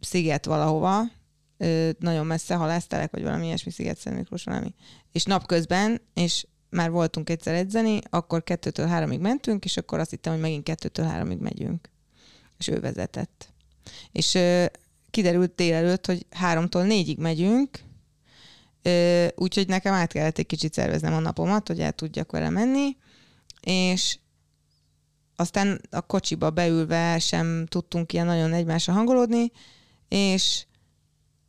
sziget valahova, ö, nagyon messze, halásztelek, vagy valami ilyesmi sziget Szent valami. És napközben, és már voltunk egyszer edzeni, akkor kettőtől háromig mentünk, és akkor azt hittem, hogy megint kettőtől háromig megyünk. És ő vezetett. És ö, kiderült délelőtt, hogy háromtól négyig megyünk, úgyhogy nekem át kellett egy kicsit szerveznem a napomat, hogy el tudjak vele menni, és aztán a kocsiba beülve sem tudtunk ilyen nagyon egymásra hangolódni, és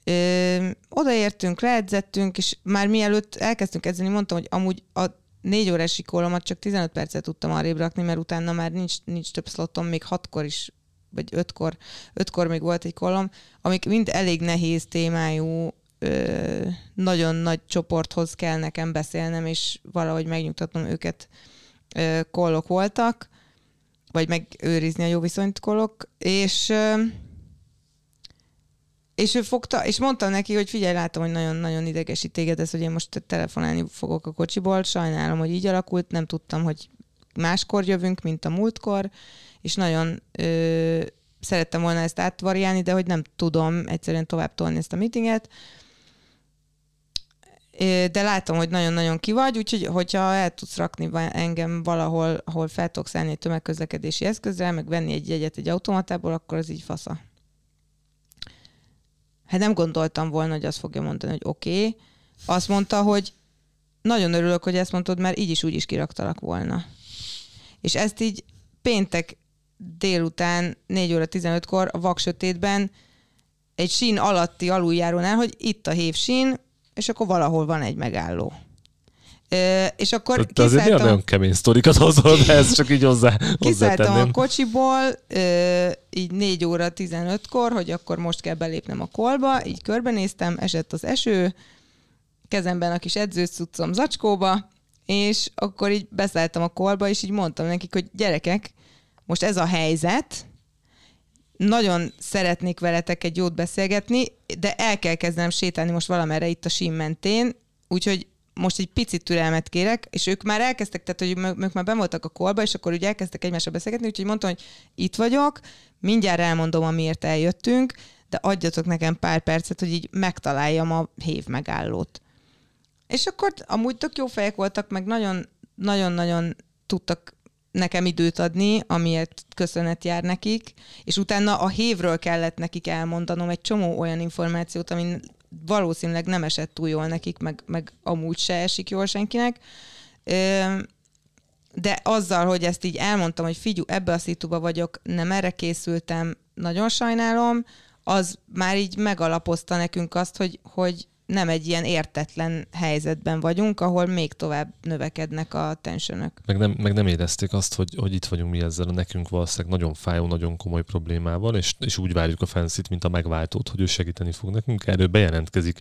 ö, odaértünk, leedzettünk, és már mielőtt elkezdtünk edzeni, mondtam, hogy amúgy a négy órás sikolomat csak 15 percet tudtam arrébb rakni, mert utána már nincs, nincs több szlotom, még hatkor is, vagy ötkor, ötkor még volt egy kolom, amik mind elég nehéz témájú, ö, nagyon nagy csoporthoz kell nekem beszélnem, és valahogy megnyugtatnom őket kollok voltak, vagy megőrizni a jó viszonyt kollok, és és ő fogta, és mondtam neki, hogy figyelj, látom, hogy nagyon-nagyon idegesít téged ez, hogy én most telefonálni fogok a kocsiból, sajnálom, hogy így alakult, nem tudtam, hogy máskor jövünk, mint a múltkor, és nagyon ö, szerettem volna ezt átvariálni, de hogy nem tudom egyszerűen tovább tolni ezt a meetinget. De látom, hogy nagyon-nagyon ki vagy, úgyhogy hogyha el tudsz rakni engem valahol, ahol fel tudok szállni egy tömegközlekedési eszközre, meg venni egy jegyet egy automatából, akkor az így fasza. Hát nem gondoltam volna, hogy azt fogja mondani, hogy oké. Okay. Azt mondta, hogy nagyon örülök, hogy ezt mondtad, mert így is úgy is kiraktalak volna. És ezt így péntek délután 4 óra 15-kor a vaksötétben egy sín alatti aluljárónál, hogy itt a hévsín, és akkor valahol van egy megálló. Ö, és akkor Te azért néha nagyon kemény sztorikat hozol, de ezt csak így hozzá, Kiszálltam a kocsiból, ö, így 4 óra 15-kor, hogy akkor most kell belépnem a kolba, így körbenéztem, esett az eső, kezemben a kis edzőcuccom zacskóba, és akkor így beszálltam a kolba, és így mondtam nekik, hogy gyerekek, most ez a helyzet, nagyon szeretnék veletek egy jót beszélgetni, de el kell kezdenem sétálni most valamerre itt a sín mentén, úgyhogy most egy picit türelmet kérek, és ők már elkezdtek, tehát hogy ők már ben voltak a kolba, és akkor ugye elkezdtek egymással beszélgetni, úgyhogy mondtam, hogy itt vagyok, mindjárt elmondom, amiért eljöttünk, de adjatok nekem pár percet, hogy így megtaláljam a hév megállót. És akkor amúgy tök jó fejek voltak, meg nagyon, nagyon-nagyon tudtak nekem időt adni, amiért köszönet jár nekik, és utána a hévről kellett nekik elmondanom egy csomó olyan információt, ami valószínűleg nem esett túl jól nekik, meg, meg amúgy se esik jól senkinek. De azzal, hogy ezt így elmondtam, hogy figyú, ebbe a szituba vagyok, nem erre készültem, nagyon sajnálom, az már így megalapozta nekünk azt, hogy, hogy nem egy ilyen értetlen helyzetben vagyunk, ahol még tovább növekednek a tensionök. Meg nem, meg nem érezték azt, hogy, hogy itt vagyunk mi ezzel a nekünk valószínűleg nagyon fájó, nagyon komoly problémával, és, és úgy várjuk a fenszit, mint a megváltót, hogy ő segíteni fog nekünk. Erről bejelentkezik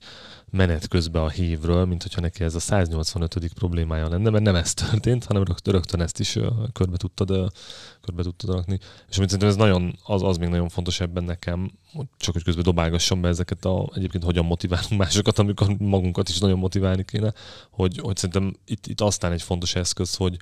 menet közben a hívről, mint hogyha neki ez a 185. problémája lenne, mert nem ez történt, hanem rögtön, rögtön ezt is körbe tudtad, körbe tudtad rakni. És amit szerintem ez nagyon, az, az még nagyon fontos ebben nekem, csak hogy közben dobálgassam be ezeket a, egyébként hogyan motiválunk másokat, amikor magunkat is nagyon motiválni kéne, hogy, hogy szerintem itt, itt aztán egy fontos eszköz, hogy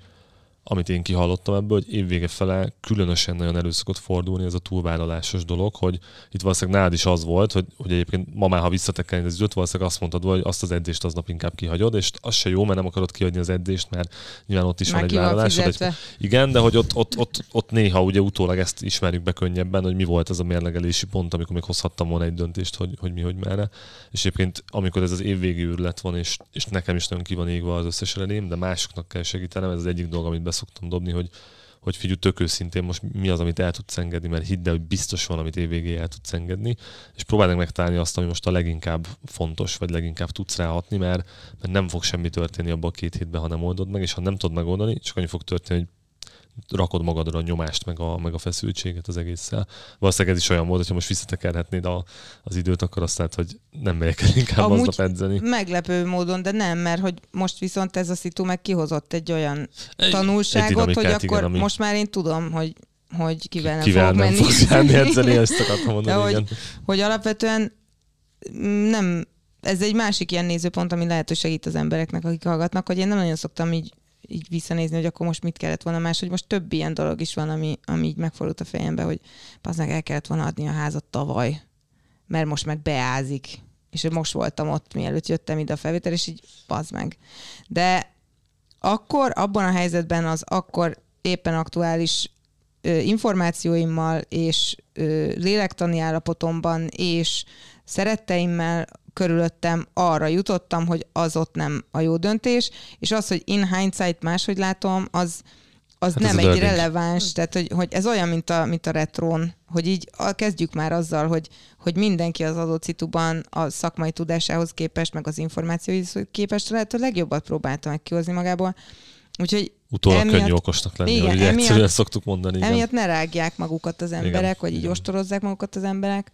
amit én kihallottam ebből, hogy évvége fele különösen nagyon elő szokott fordulni ez a túlvállalásos dolog, hogy itt valószínűleg nálad is az volt, hogy, hogy egyébként ma már, ha visszatekelni az időt, valószínűleg azt mondtad, hogy azt az edzést aznap inkább kihagyod, és az se jó, mert nem akarod kihagyni az edzést, mert nyilván ott is Már van egy vállalás. Egy, igen, de hogy ott, ott, ott, ott, néha ugye utólag ezt ismerjük be könnyebben, hogy mi volt az a mérlegelési pont, amikor még hozhattam volna egy döntést, hogy, hogy mi, hogy merre. És egyébként, amikor ez az évvégi űrlet van, és, és nekem is nagyon ki van égve az összes elém, de másoknak kell segítenem, ez az egyik dolog, amit beszoktam dobni, hogy, hogy figyelj, tök őszintén most mi az, amit el tudsz engedni, mert hidd el, hogy biztos van, amit évvégéig el tudsz engedni, és próbáld megtalálni azt, ami most a leginkább fontos, vagy leginkább tudsz ráhatni, mert, mert nem fog semmi történni abban a két hétben, ha nem oldod meg, és ha nem tudod megoldani, csak annyi fog történni, hogy rakod magadra a nyomást, meg a, meg a feszültséget az egésszel. Valószínűleg ez is olyan volt, hogyha most visszatekerhetnéd a, az időt, akkor azt lehet, hogy nem megyek el inkább Amúgy aznap edzeni. Meglepő módon, de nem, mert hogy most viszont ez a szitu meg kihozott egy olyan Egy- tanulságot, egy hogy akkor igen, ami- most már én tudom, hogy, hogy kivel nem Kivel fogok nem menni. fogsz járni edzeni, (laughs) ezt akartam De mondani, hogy, igen. hogy alapvetően mm, nem, ez egy másik ilyen nézőpont, ami lehet, hogy segít az embereknek, akik hallgatnak, hogy én nem nagyon szoktam így, így visszanézni, hogy akkor most mit kellett volna más, hogy most több ilyen dolog is van, ami, ami így megfordult a fejembe, hogy az meg el kellett volna adni a házat tavaly, mert most meg beázik. És most voltam ott, mielőtt jöttem ide a felvétel, és így bazd meg. De akkor, abban a helyzetben az akkor éppen aktuális ö, információimmal és ö, lélektani állapotomban és szeretteimmel körülöttem arra jutottam, hogy az ott nem a jó döntés, és az, hogy in hindsight máshogy látom, az, az Hát nem egy dördünk. releváns, tehát hogy, hogy ez olyan, mint a, mint a retrón, hogy így a, kezdjük már azzal, hogy, hogy mindenki az adott szituban a szakmai tudásához képest, meg az információihoz képest lehet a legjobbat próbálta meg kihozni magából. Úgyhogy Utólag emiatt- könnyű okosnak lenni, igen, hogy emiatt- egyszerűen szoktuk mondani. Igen. Emiatt ne rágják magukat az emberek, Igen, vagy így igen. ostorozzák magukat az emberek,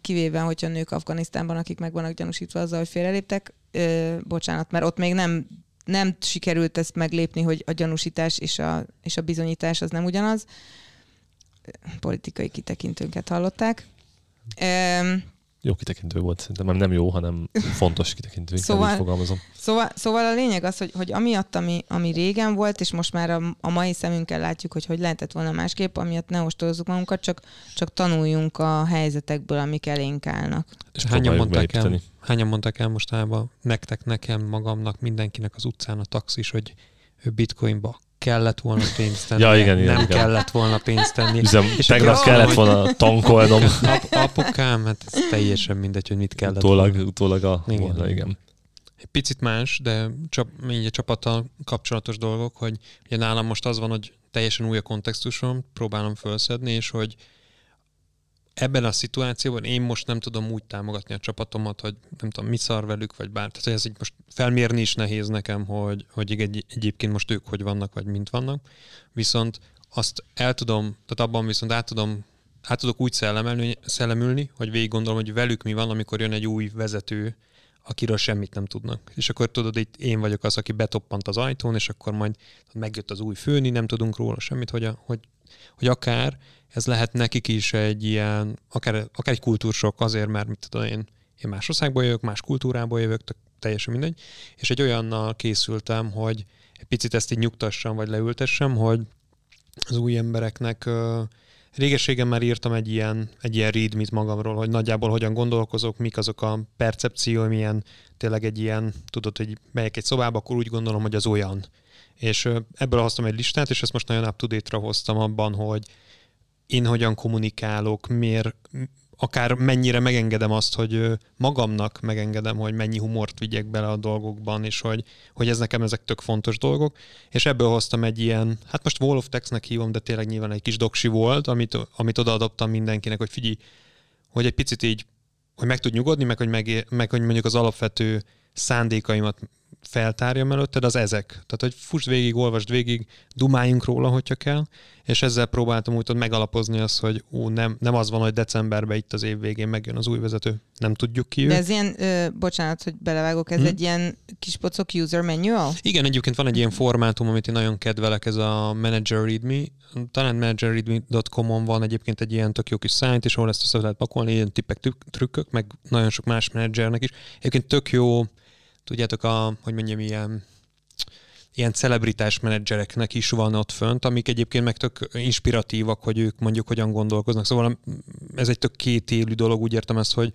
kivéve, hogyha nők Afganisztánban, akik meg vannak gyanúsítva azzal, hogy félreléptek. Bocsánat, mert ott még nem, nem sikerült ezt meglépni, hogy a gyanúsítás és a, és a bizonyítás az nem ugyanaz. Politikai kitekintőnket hallották. Ö, Jó kitekintő volt, szerintem nem, nem jó, hanem fontos kitekintő, Szóval- így fogalmazom. Szóval, szóval a lényeg az, hogy, hogy amiatt, ami, ami régen volt, és most már a, a mai szemünkkel látjuk, hogy hogy lehetett volna másképp, amiatt ne ostorozzuk magunkat, csak, csak tanuljunk a helyzetekből, amik elénk állnak. És Hányan mondták, el, hányan mondták el mostában nektek, nekem, magamnak, mindenkinek az utcán a taxis, hogy ő bitcoinba kellett volna pénzt tenni, Ja, igen, igen, nem igen. kellett volna pénzt tenni. Üzem, És tegnap akkor- kellett volna tankolnom, (laughs) Ap, apukám, hát ez teljesen mindegy, hogy mit kellett utólag, volna. utólag a, Igen. volna, igen. Egy picit más, de csap, így a csapattal kapcsolatos dolgok, hogy ugye nálam most az van, hogy teljesen új a kontextusom, próbálom felszedni, és hogy ebben a szituációban én most nem tudom úgy támogatni a csapatomat, hogy nem tudom, mi szar velük, vagy bár. Tehát ez így most felmérni is nehéz nekem, hogy, hogy egy, egyébként most ők hogy vannak, vagy mint vannak. Viszont azt el tudom, tehát abban viszont át tudom át tudok úgy szellemelni, szellemülni, hogy végig gondolom, hogy velük mi van, amikor jön egy új vezető, akiről semmit nem tudnak. És akkor tudod, itt én vagyok az, aki betoppant az ajtón, és akkor majd megjött az új főni, nem tudunk róla semmit, hogy, a, hogy, hogy akár ez lehet nekik is egy ilyen, akár, akár egy kultúrsok azért, mert mit tudom én, én más országból jövök, más kultúrából jövök, teljesen mindegy, és egy olyannal készültem, hogy egy picit ezt így nyugtassam, vagy leültessem, hogy az új embereknek Régességen már írtam egy ilyen, egy ilyen readmit magamról, hogy nagyjából hogyan gondolkozok, mik azok a percepcióim, ilyen tényleg egy ilyen, tudod, hogy megyek egy szobába, akkor úgy gondolom, hogy az olyan. És ebből hoztam egy listát, és ezt most nagyon up to date-ra hoztam abban, hogy én hogyan kommunikálok, miért, akár mennyire megengedem azt, hogy magamnak megengedem, hogy mennyi humort vigyek bele a dolgokban, és hogy, hogy ez nekem ezek tök fontos dolgok, és ebből hoztam egy ilyen, hát most Wall of Text-nek hívom, de tényleg nyilván egy kis doksi volt, amit, amit odaadottam mindenkinek, hogy figyelj, hogy egy picit így, hogy meg tud nyugodni, meg hogy, meg, meg hogy mondjuk az alapvető szándékaimat feltárjam előtted, az ezek. Tehát, hogy fuss végig, olvasd végig, dumáljunk róla, hogyha kell, és ezzel próbáltam úgy megalapozni azt, hogy ú, nem, nem az van, hogy decemberben itt az év végén megjön az új vezető. Nem tudjuk ki ő. De ez ilyen, ö, bocsánat, hogy belevágok, ez Hm? egy ilyen kis pocok user manual? Igen, egyébként van egy ilyen formátum, amit én nagyon kedvelek, ez a Manager Readme. Talán managerreadme.com-on van egyébként egy ilyen tök jó kis szájt, és ahol ezt össze lehet pakolni, ilyen tippek, trükkök, meg nagyon sok más menedzsernek is. Egyébként tök jó, tudjátok, a, hogy mondjam, ilyen ilyen celebritás menedzsereknek is van ott fönt, amik egyébként meg tök inspiratívak, hogy ők mondjuk hogyan gondolkoznak. Szóval ez egy tök kétélű dolog, úgy értem ezt, hogy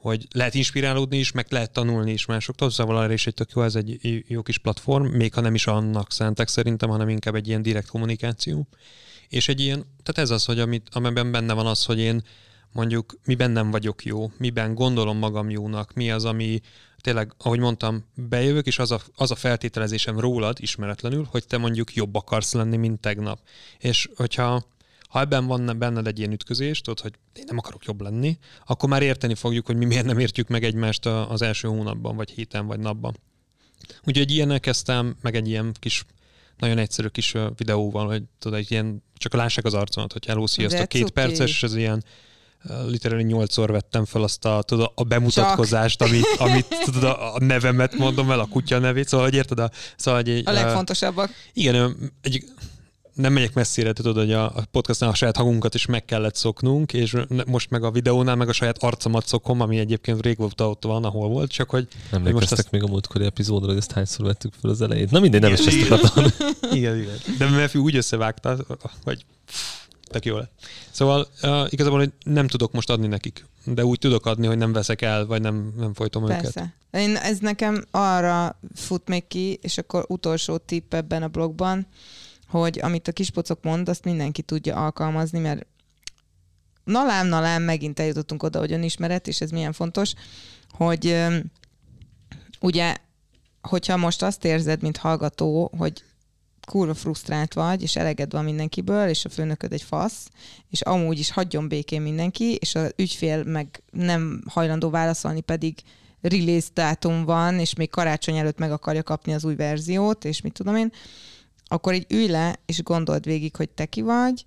hogy lehet inspirálódni is, meg lehet tanulni is másoktól, szóval arra is egy tök jó, ez egy jó kis platform, még ha nem is annak szánták szerintem, hanem inkább egy ilyen direkt kommunikáció. És egy ilyen, tehát ez az, hogy amit, amiben benne van az, hogy én mondjuk miben nem vagyok jó, miben gondolom magam jónak, mi az, ami tényleg, ahogy mondtam, bejövök, és az a, az a feltételezésem rólad, ismeretlenül, hogy te mondjuk jobb akarsz lenni, mint tegnap. És hogyha ha ebben van benned egy ilyen ütközés, tudod, hogy én nem akarok jobb lenni, akkor már érteni fogjuk, hogy mi miért nem értjük meg egymást az első hónapban, vagy héten, vagy napban. Úgyhogy ilyenek kezdtem, meg egy ilyen kis nagyon egyszerű kis videóval, hogy tudod, egy ilyen, csak lássák az arcomat, hogy hello, sziasztok, két perces, és ez ilyen literally nyolcszor vettem fel azt a, tudod, a bemutatkozást, amit, (laughs) amit tudod, a, nevemet mondom el, a kutya nevét, szóval, hogy érted, a, szóval, egy, a legfontosabbak. Igen, egy, nem megyek messzire, tudod, hogy a podcastnál a saját hangunkat is meg kellett szoknunk, és most meg a videónál meg a saját arcomat szokom, ami egyébként régóta ott van, ahol volt, csak hogy... Nem most ezt... még a múltkori epizódra, hogy ezt hányszor vettük fel az elejét. Na mindegy, nem is ezt akartam. (laughs) igen, igen. De Mefi úgy összevágta, hogy tök jó lett. Szóval uh, igazából hogy nem tudok most adni nekik, de úgy tudok adni, hogy nem veszek el, vagy nem, nem folytom Persze. őket. Én, ez nekem arra fut még ki, és akkor utolsó tipp ebben a blogban, hogy amit a kispocok mond, azt mindenki tudja alkalmazni, mert nalám, nalám megint eljutottunk oda, hogy önismeret, és ez milyen fontos, hogy ugye, hogyha most azt érzed, mint hallgató, hogy kurva frusztrált vagy, és eleged van mindenkiből, és a főnököd egy fasz, és amúgy is hagyjon békén mindenki, és az ügyfél meg nem hajlandó válaszolni, pedig release dátum van, és még karácsony előtt meg akarja kapni az új verziót, és mit tudom én, akkor így ülj le, és gondold végig, hogy te ki vagy,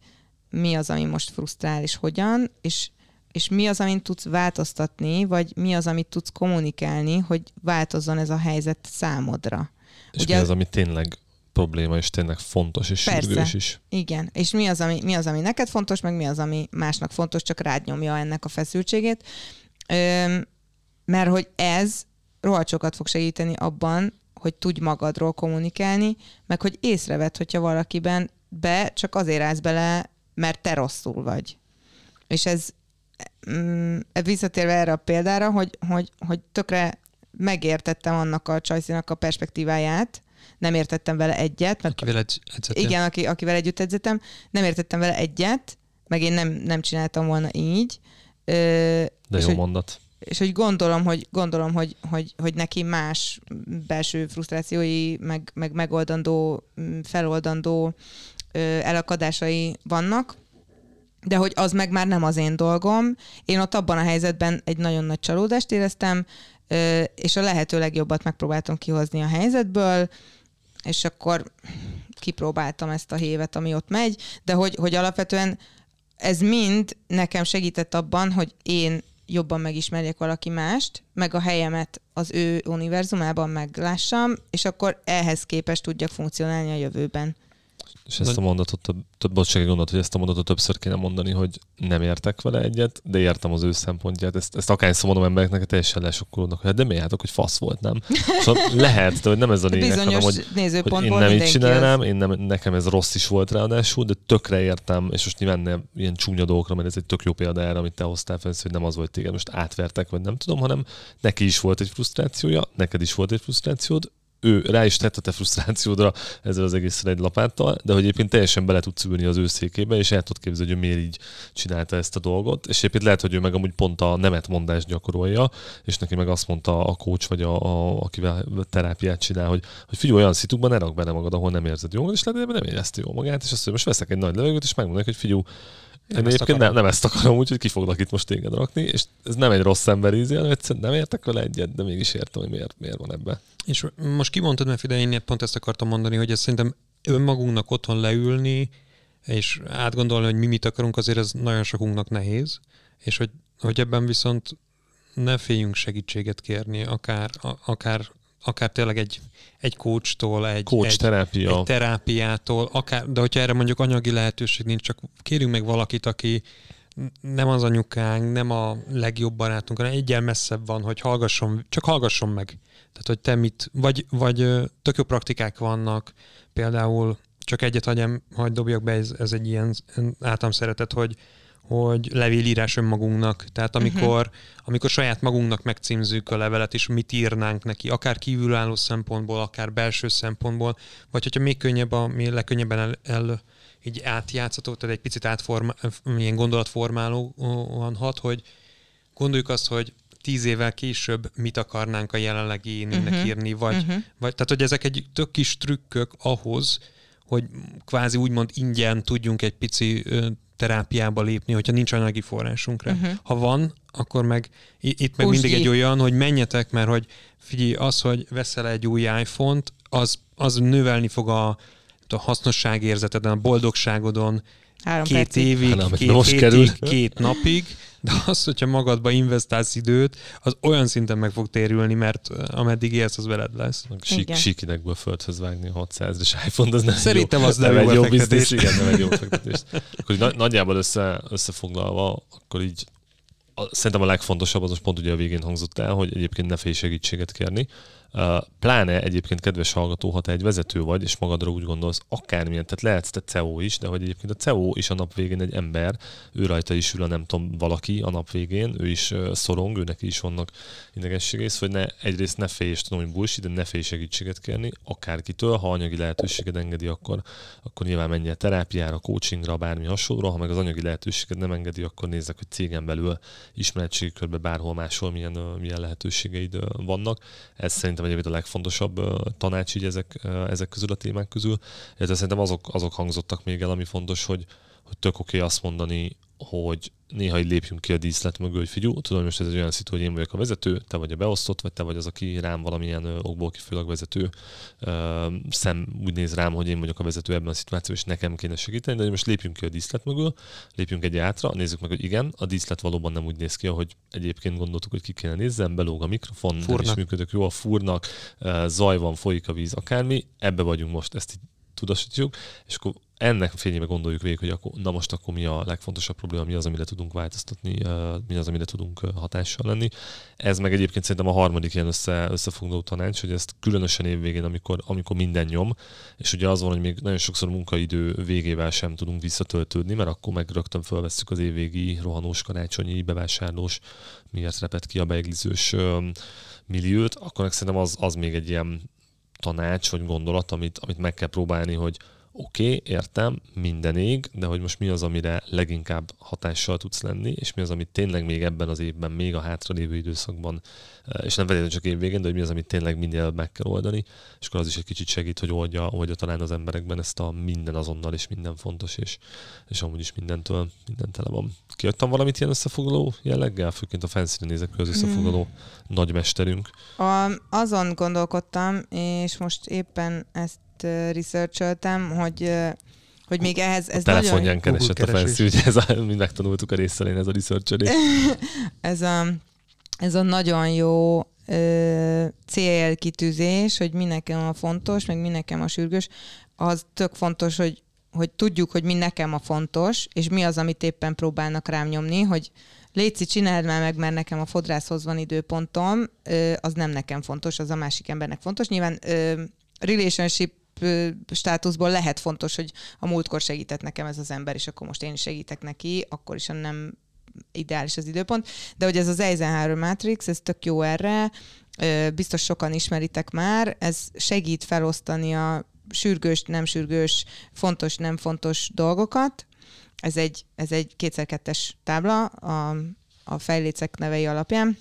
mi az, ami most frusztrál, és hogyan, és, és mi az, amit tudsz változtatni, vagy mi az, amit tudsz kommunikálni, hogy változzon ez a helyzet számodra. És Ugye mi az, ami tényleg probléma, és tényleg fontos, és Persze. sürgős is. Igen, és mi az, ami, mi az, ami neked fontos, meg mi az, ami másnak fontos, csak rád nyomja ennek a feszültségét. Ö, mert hogy ez rohadt sokat fog segíteni abban, hogy tudj magadról kommunikálni, meg hogy észrevedd, hogyha valakiben be csak azért állsz bele, mert te rosszul vagy. És ez mm, visszatérve erre a példára, hogy, hogy, hogy tökre megértettem annak a csajszínak a perspektíváját, nem értettem vele egyet. Mert akivel egy. Igen, aki, akivel együtt edzettem, nem értettem vele egyet, meg én nem, nem csináltam volna így. Ö, De jó hogy, mondat és hogy gondolom, hogy, gondolom, hogy, hogy, hogy neki más belső frusztrációi, meg, meg megoldandó, feloldandó ö, elakadásai vannak, de hogy az meg már nem az én dolgom. Én ott abban a helyzetben egy nagyon nagy csalódást éreztem, és a lehető legjobbat megpróbáltam kihozni a helyzetből, és akkor kipróbáltam ezt a hévet, ami ott megy, de hogy, hogy alapvetően ez mind nekem segített abban, hogy én jobban megismerjek valaki mást, meg a helyemet az ő univerzumában meglássam, és akkor ehhez képest tudjak funkcionálni a jövőben. És ezt a mondatot, több, több bocsánat, gondolat, hogy ezt a mondatot többször kéne mondani, hogy nem értek vele egyet, de értem az ő szempontját. Ezt, ezt akárszor mondom embereknek, teljesen lesokkolódnak, hogy hát de miért, hogy fasz volt, nem? Szóval lehet, de hogy nem ez a lényeg, hanem hogy, hogy én nem így csinálnám, az... én nem, nekem ez rossz is volt ráadásul, de tökre értem, és most nyilván nem ilyen csúnya dolgokra, mert ez egy tök jó példa erre, amit te hoztál fel, hogy nem az volt téged, most átvertek, vagy nem tudom, hanem neki is volt egy frusztrációja, neked is volt egy frusztrációd, ő rá is tett a te frusztrációdra ezzel az egész egy lapáttal, de hogy egyébként teljesen bele tudsz ülni az ő székébe, és el tud képzelni, hogy ő miért így csinálta ezt a dolgot, és egyébként lehet, hogy ő meg amúgy pont a nemetmondást gyakorolja, és neki meg azt mondta a coach, vagy a, a, akivel terápiát csinál, hogy, hogy figyelj, olyan szitukban ne rak bele magad, ahol nem érzed jól, és lehet, hogy nem érezte jól magát, és azt mondja, most veszek egy nagy levegőt, és megmondom hogy figyelj, én egyébként nem, nem ezt akarom, úgyhogy ki foglak itt most téged rakni, és ez nem egy rossz ember ízi, hanem egyszerűen nem értek vele egyet, de mégis értem, hogy miért, miért van ebben. És most kimondtad, mert ide én pont ezt akartam mondani, hogy ez szerintem önmagunknak otthon leülni, és átgondolni, hogy mi mit akarunk, azért ez nagyon sokunknak nehéz, és hogy, hogy ebben viszont ne féljünk segítséget kérni, akár, akár akár tényleg egy, egy coachtól, egy, Coach egy, terápia. egy terápiától, akár, de hogyha erre mondjuk anyagi lehetőség nincs, csak kérjünk meg valakit, aki nem az anyukánk, nem a legjobb barátunk, hanem egyel messzebb van, hogy hallgasson, csak hallgasson meg. Tehát, hogy te mit, vagy, vagy tök jó praktikák vannak, például csak egyet hagyjam, hagyd dobjak be, ez, ez egy ilyen általam szeretet, hogy hogy levélírás önmagunknak. Tehát amikor, uh-huh. amikor saját magunknak megcímzük a levelet, és mit írnánk neki, akár kívülálló szempontból, akár belső szempontból, vagy hogyha még könnyebb, a, mi legkönnyebben el, el így átjátszható, tehát egy picit átforma, ilyen gondolatformálóan hat, hogy gondoljuk azt, hogy tíz évvel később mit akarnánk a jelenlegi énének Mhm. írni, vagy, Mhm. vagy tehát, hogy ezek egy tök kis trükkök ahhoz, hogy kvázi úgymond ingyen tudjunk egy pici terápiába lépni, hogyha nincs anyagi forrásunk rá. Mhm. Ha van, akkor meg itt meg Húsd mindig egy olyan, hogy menjetek, mert hogy figyelj, az, hogy veszel egy új iPhone-t, az, az növelni fog a, a hasznosságérzeteden, a boldogságodon Három két percig. évig, amit két most hétig, kerül. két napig, de az, hogyha magadba investálsz időt, az olyan szinten meg fog térülni, mert ameddig élsz, az veled lesz. Sík, Igen. síkinekből földhöz vágni a 600-es iPhone, az nem Szerintem jó, az nem jó egy jó befektetés. biznisz, igen, nem egy jó befektetés. Akkor nagy, nagyjából össze, összefoglalva, akkor így a, szerintem a legfontosabb az most pont ugye a végén hangzott el, hogy egyébként ne félj segítséget kérni. Pláne egyébként kedves hallgató, ha te egy vezető vagy, és magadra úgy gondolsz, akármilyen, tehát lehetsz te CEO is, de hogy egyébként a CEO is a nap végén egy ember, ő rajta is ül a nem tudom, valaki a nap végén, ő is szorong, őnek is vannak idegességei, hogy ne, egyrészt ne félj, és hogy bullshit, de ne félj segítséget kérni, akárkitől, ha anyagi lehetőséged engedi, akkor, akkor nyilván menj el terápiára, coachingra, bármi hasonlóra, ha meg az anyagi lehetőséged nem engedi, akkor nézzek, hogy cégen belül ismeretségi körbe bárhol máshol milyen, milyen lehetőségeid vannak. Ez szerintem egyébként a legfontosabb tanács így ezek, ezek közül a témák közül. Illetve szerintem azok, azok hangzottak még el, ami fontos, hogy, hogy tök oké okay azt mondani, hogy néha így lépjünk ki a díszlet mögül, hogy figyelj, tudom, hogy most ez egy olyan szitu, hogy én vagyok a vezető, te vagy a beosztott, vagy te vagy az, aki rám valamilyen okból kifolyólag vezető szem úgy néz rám, hogy én vagyok a vezető ebben a szituációban, és nekem kéne segíteni, de most lépjünk ki a díszlet mögül, lépjünk egy átra, nézzük meg, hogy igen, a díszlet valóban nem úgy néz ki, ahogy egyébként gondoltuk, hogy ki kéne nézzen, belóg a mikrofon, nem is működök jó, a fúrnak, zaj van, folyik a víz, akármi, ebbe vagyunk most, ezt így tudatosítjuk, és akkor ennek fényében gondoljuk végig, hogy akkor, na most akkor mi a legfontosabb probléma, mi az, amire tudunk változtatni, mi az, amire tudunk hatással lenni. Ez meg egyébként szerintem a harmadik ilyen össze, összefoglaló tanács, hogy ezt különösen évvégén, amikor, amikor minden nyom, és ugye az van, hogy még nagyon sokszor munkaidő végével sem tudunk visszatöltődni, mert akkor meg rögtön felvesszük az évvégi rohanós, karácsonyi, bevásárlós, miért repet ki a beiglizős milliót, akkor szerintem az, az még egy ilyen tanács vagy gondolat, amit, amit meg kell próbálni, hogy oké, okay, értem, minden ég, de hogy most mi az, amire leginkább hatással tudsz lenni, és mi az, amit tényleg még ebben az évben, még a hátralévő időszakban, eh, és nem feltétlenül csak évvégén, de hogy mi az, amit tényleg minél meg kell oldani, és akkor az is egy kicsit segít, hogy oldja, oldja talán az emberekben ezt a minden azonnal, és minden fontos, és, és amúgy is mindentől, minden tele van. Kiadtam valamit ilyen összefoglaló jelleggel, főként a fancy nézek, hogy az összefoglaló nagymesterünk. A, azon gondolkodtam, és most éppen ezt uh, researcholtam, hogy hogy még ehhez ez a telefonján nagyon, keresett a Google fancy, ugye ez a, mi megtanultuk a részelén, ez a research (laughs) ez a, ez a nagyon jó ö, célkitűzés, hogy mi nekem a fontos, meg mi nekem a sürgős, az tök fontos, hogy, hogy tudjuk, hogy mi nekem a fontos, és mi az, amit éppen próbálnak rám nyomni, hogy Léci, csináld már meg, mert nekem a fodrászhoz van időpontom, ö, az nem nekem fontos, az a másik embernek fontos. Nyilván ö, relationship státuszból lehet fontos, hogy a múltkor segített nekem ez az ember, és akkor most én is segítek neki, akkor is, nem ideális az időpont, de hogy ez az Eisenhower Matrix, ez tök jó erre, biztos sokan ismeritek már, ez segít felosztani a sürgős, nem sürgős, fontos, nem fontos dolgokat. Ez egy, ez egy kétszer-kettes tábla a, a fejlécek nevei alapján.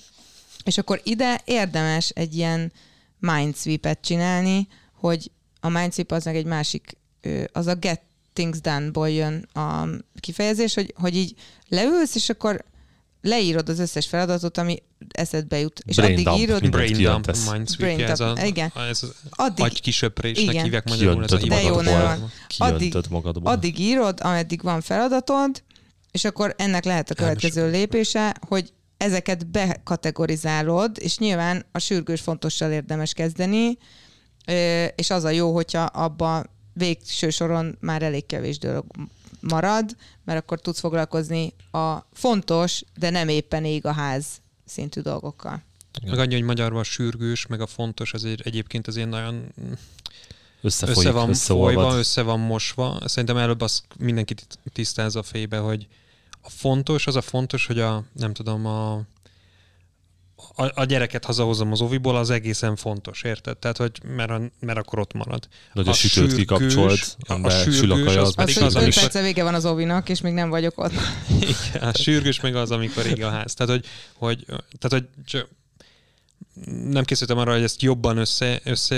És akkor ide érdemes egy ilyen mindsweep-et csinálni, hogy a mindsweep az meg egy másik, az a get things done-ból jön a kifejezés, hogy, hogy így leülsz, és akkor leírod az összes feladatot, ami eszedbe jut. És Brain addig dump, írod, Brain dump, Brain ez a, dump, igen. ez az addig, agy kisöprésnek Igen. hívják magyarul, ez a De jó van. Kiöntöd magadból. addig írod, ameddig van feladatod, és akkor ennek lehet a következő lépése, hogy ezeket bekategorizálod, és nyilván a sürgős fontossal érdemes kezdeni, és az a jó, hogyha abba végső soron már elég kevés dolog marad, mert akkor tudsz foglalkozni a fontos, de nem éppen ég a ház szintű dolgokkal. Meg annyi, hogy magyarban a sürgős, meg a fontos, azért egyébként azért nagyon Összefolyik, össze van folyva, össze van mosva. Szerintem előbb azt mindenki tisztázza a fejbe, hogy a fontos, az a fontos, hogy a, nem tudom, a, a, a gyereket hazahozom az oviból, az egészen fontos, érted? Tehát, hogy mert, a, mert akkor ott marad. De hogy a, sütőt kikapcsolt, a, a amiben sürgős, sül a kaja, az az pedig Az, az, hogy 5 amikor... perce vége van az ovinak, és még nem vagyok ott. (laughs) Igen, a sürgős meg az, amikor ég a ház. Tehát, hogy, hogy, tehát, hogy csak nem készültem arra, hogy ezt jobban össze, össze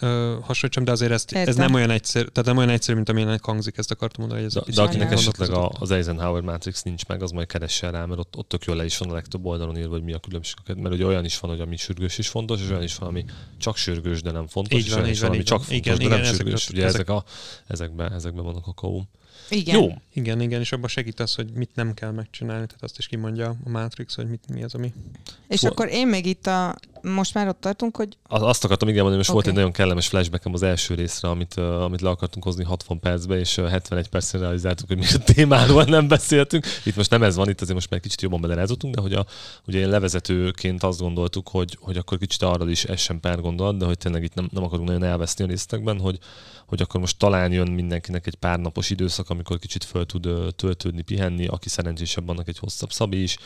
ö, hasonlítsam, de azért ezt, ez nem olyan egyszerű, tehát nem olyan egyszerű, mint amilyenek hangzik, ezt akartam mondani, hogy ez De, de akinek esetleg a, az Eisenhower Matrix nincs meg, az majd keressen rá, mert ott, ott tök jól le is van a legtöbb oldalon írva, hogy mi a különbség. Mert ugye olyan is van, hogy ami sürgős is fontos, és olyan is van, ami csak sürgős, de nem fontos, Így és van, olyan így is van, van, ami így csak van. fontos, Igen, de igen, nem ezek- sürgős. Ugye ezek- ezek, a, ezekben, ezekben van a kakaó. Igen. Jó, Igen, igen, és abban segít az, hogy mit nem kell megcsinálni, tehát azt is kimondja a Matrix, hogy mit, mi az, ami... És Szóval- akkor én még itt a... Most már ott tartunk, hogy Az- Azt akartam igen mondani, most okay. volt egy nagyon kellemes flashbackem az első részre, amit, uh, amit le akartunk hozni 60 percbe, és uh, 71 percre realizáltuk, hogy mi a (laughs) témáról nem beszéltünk. Itt most nem ez van, itt azért most már kicsit jobban belerázottunk, de hogy a, ugye én levezetőként azt gondoltuk, hogy, hogy akkor kicsit arra is essen pár gondolat, de hogy tényleg itt nem, nem akarunk nagyon elveszni a részletekben, hogy, hogy akkor most talán jön mindenkinek egy pár napos időszak, amikor kicsit föl tud töltődni, pihenni, aki szerencsésebb, annak egy hosszabb szabi is,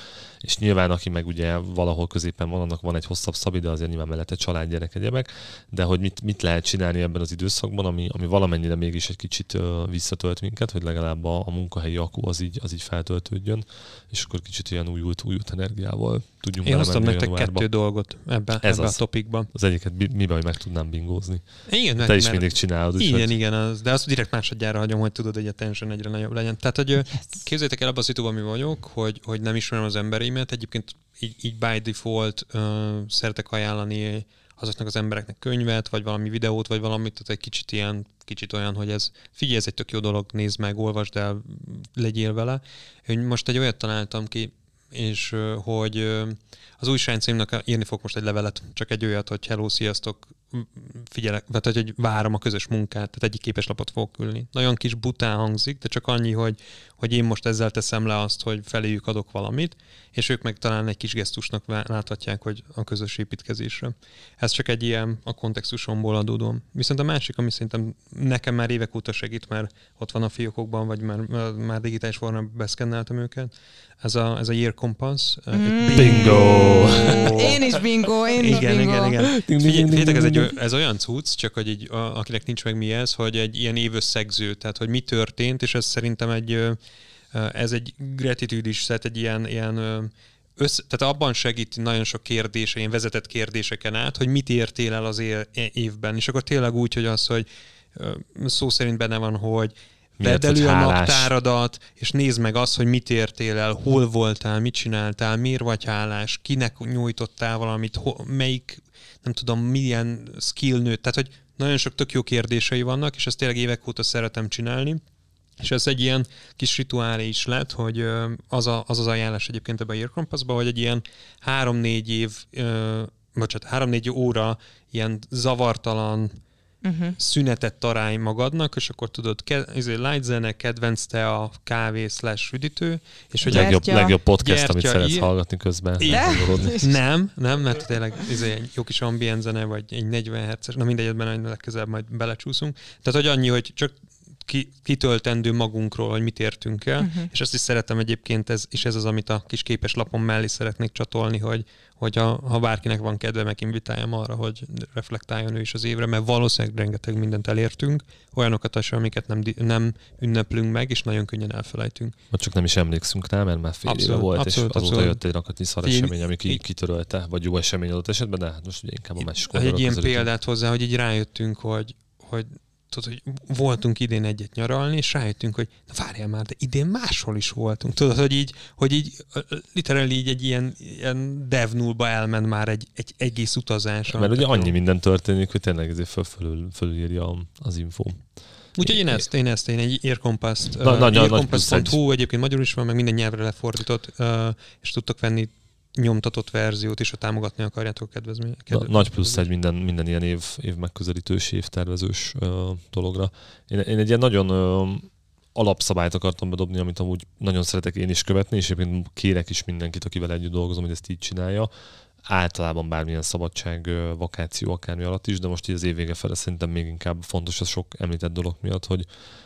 és nyilván aki meg ugye valahol középen van, annak van egy hosszabb szabi, de azért nyilván mellette család, gyerek, egyebek, de hogy mit, mit lehet csinálni ebben az időszakban, ami, ami valamennyire mégis egy kicsit visszatölt minket, hogy legalább a, a munkahelyi akku az így, az így feltöltődjön, és akkor kicsit ilyen újult, újult energiával tudjunk Én hoztam nektek januárba. kettő dolgot ebben, Ez a topikban. Az egyiket mi- miben, hogy meg tudnám bingózni. Igen, Te is mindig csinálod, úgyhogy Igen, igen, az, de azt direkt másodjára hagyom, hogy tudod, hogy a tension egyre nagyobb legyen. Tehát, hogy yes. képzeljétek el abban a szituban, mi vagyok, hogy, hogy nem ismerem az embereimet, egyébként így, így by default uh, szeretek ajánlani azoknak az embereknek könyvet, vagy valami videót, vagy valamit, tehát egy kicsit ilyen, kicsit olyan, hogy ez, figyelj, ez egy tök jó dolog, nézd meg, olvasd el, legyél vele. Én most egy olyat találtam ki, és hogy az újságcímnek írni fog most egy levelet, csak egy olyat, hogy hello, sziasztok, figyelek, vagy hogy várom a közös munkát, tehát egyik képeslapot fogok külni. Nagyon kis bután hangzik, de csak annyi, hogy, hogy én most ezzel teszem le azt, hogy feléjük adok valamit, és ők meg talán egy kis gesztusnak láthatják, hogy a közös építkezésre. Ez csak egy ilyen a kontextusomból adódom. Viszont a másik, ami szerintem nekem már évek óta segít, mert ott van a fiókokban, vagy már, már digitális formában beszkenneltem őket, ez a, ez a Year Compass. Mm. Bingo! (laughs) Én is bingo, én is Igen, bingo. igen, igen. ding, Figyeljetek, ez, egy, ez olyan cucc, csak hogy így, a, akinek nincs meg mi ez, hogy egy ilyen évösszegző, tehát hogy mi történt, és ez szerintem egy, ez egy gratitude is, tehát egy ilyen, ilyen ö, össze, tehát abban segít nagyon sok kérdése, ilyen vezetett kérdéseken át, hogy mit értél el az évben, és akkor tényleg úgy, hogy az, hogy szó szerint benne van, hogy Vedd elő a naptáradat, és nézd meg azt, hogy mit értél el, hol voltál, mit csináltál, miért vagy hálás, kinek nyújtottál valamit, ho, melyik, nem tudom, milyen skill nőtt. Tehát, hogy nagyon sok tök jó kérdései vannak, és ezt tényleg évek óta szeretem csinálni. És ez egy ilyen kis rituálé is lett, hogy az a, az, az ajánlás egyébként ebbe a Year Compassba, hogy egy ilyen három-négy év, ö, bocsánat, három-négy óra ilyen zavartalan, Uh-huh. szünetet találj magadnak, és akkor tudod, ke, izé, light zene, kedvenc te a kávé slash üdítő, és hogy Gyertya. legjobb, legjobb podcast, Gyertya, amit szeretsz ilyen. hallgatni közben. (laughs) Nem, nem, mert tényleg izé, egy jó kis ambient zene, vagy egy 40 herces, na mindegy, ebben legközelebb majd belecsúszunk. Tehát, hogy annyi, hogy csak ki, kitöltendő magunkról, hogy mit értünk el, uh-huh. és ezt is szeretem egyébként, ez, és ez az, amit a kis képes lapon mellé szeretnék csatolni, hogy, hogy ha, ha bárkinek van kedve, meginvitáljam arra, hogy reflektáljon ő is az évre, mert valószínűleg rengeteg mindent elértünk, olyanokat is, amiket nem, nem ünneplünk meg, és nagyon könnyen elfelejtünk. Vagy csak nem is emlékszünk rá, mert már fél Abszolút, éve volt, abszolút, és azóta abszolút. jött egy rakatnyi szar Én- esemény, ami ki, kitörölte, vagy jó esemény adott esetben, de hát most ugye inkább a másik egy ilyen példát hozzá, hogy így rájöttünk, hogy, hogy tudod, hogy voltunk idén egyet nyaralni, és rájöttünk, hogy na várjál már, de idén máshol is voltunk. Tudod, hogy így, hogy így literally így egy ilyen, ilyen devnulba elment már egy, egy egész utazás. Mert ugye annyi minden történik, hogy tényleg ezért föl, fölül, fölülírja az info. Úgyhogy én ezt, én ezt, én egy Earcompass-t, Na- uh, earcompass.hu, egyébként magyarul is van, meg minden nyelvre lefordított, uh, és tudtok venni nyomtatott verziót is, ha támogatni akarjátok a kedvezmény. Na, nagy plusz egy minden, minden ilyen év, év megközelítős, évtervezős ö, dologra. Én, én egy ilyen nagyon ö, alapszabályt akartam bedobni, amit amúgy nagyon szeretek én is követni, és egyébként kérek is mindenkit, akivel együtt dolgozom, hogy ezt így csinálja. Általában bármilyen szabadság, vakáció, akármi alatt is, de most így az év vége fele szerintem még inkább fontos az sok említett dolog miatt, hogy,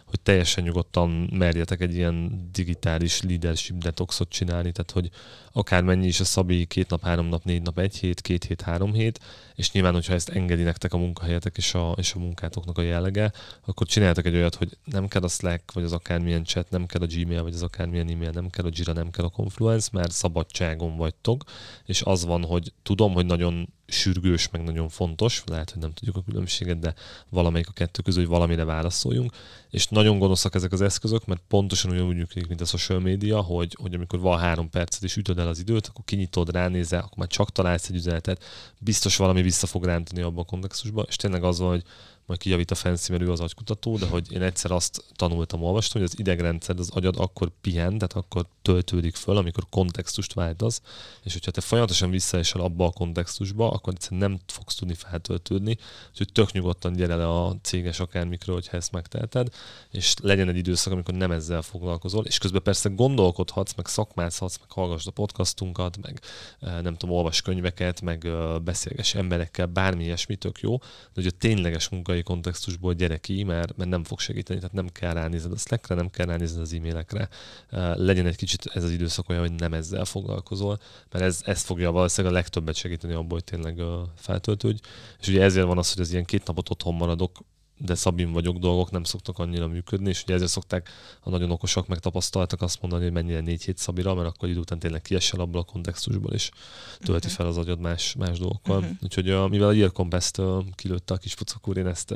hogy teljesen nyugodtan merjetek egy ilyen digitális leadership detoxot csinálni, tehát hogy akármennyi is a Szabi két nap, három nap, négy nap, egy hét, két hét, három hét, és nyilván, hogyha ezt engedi nektek a munkahelyetek és a, és a munkátoknak a jellege, akkor csináltak egy olyat, hogy nem kell a Slack, vagy az akármilyen chat, nem kell a Gmail, vagy az akármilyen e-mail, nem kell a Jira, nem kell a Confluence, mert szabadságon vagytok, és az van, hogy tudom, hogy nagyon sürgős, meg nagyon fontos, lehet, hogy nem tudjuk a különbséget, de valamelyik a kettő közül, hogy valamire válaszoljunk, és nagyon gonoszak ezek az eszközök, mert pontosan ugyanúgy működik, mint a social media, hogy, hogy amikor van három percet és ütöd el az időt, akkor kinyitod, ránézel, akkor már csak találsz egy üzenetet, biztos valami vissza fog rántani abban a kontextusban, és tényleg az van, hogy majd kijavít a Fancy, mert ő az agykutató, de hogy én egyszer azt tanultam, olvastam, hogy az idegrendszer, az agyad akkor pihen, tehát akkor töltődik föl, amikor kontextust váltasz, és hogyha te folyamatosan visszaesel abba a kontextusba, akkor egyszerűen nem fogsz tudni feltöltődni, úgyhogy tök nyugodtan gyere le a céges akármikről, hogyha ezt megteheted, és legyen egy időszak, amikor nem ezzel foglalkozol, és közben persze gondolkodhatsz, meg szakmázhatsz, meg hallgass a podcastunkat, meg eh, nem tudom, olvas könyveket, meg eh, beszélges emberekkel, bármi ilyesmi tök jó, de hogy a tényleges munkai kontextusból gyere ki, mert, mert nem fog segíteni, tehát nem kell ránézned a Slackre, nem kell ránézned az e-mailekre. Eh, legyen egy kicsit ez az időszak olyan, hogy nem ezzel foglalkozol, mert ez, ez fogja valószínűleg a legtöbbet segíteni abból, hogy tényleg feltöltődj. És ugye ezért van az, hogy az ilyen két napot otthon maradok, de szabin vagyok dolgok nem szoktak annyira működni, és ugye ezért szokták a nagyon okosak megtapasztaltak azt mondani, hogy mennyire négy hét szabira, mert akkor idő után tényleg kiesel abból a kontextusból, és tölti uh-huh. fel az agyad más, más dolgokkal. Uh-huh. Úgyhogy uh, mivel a Yearcomp ezt uh, kilőtte a kis pucak úr, én ezt,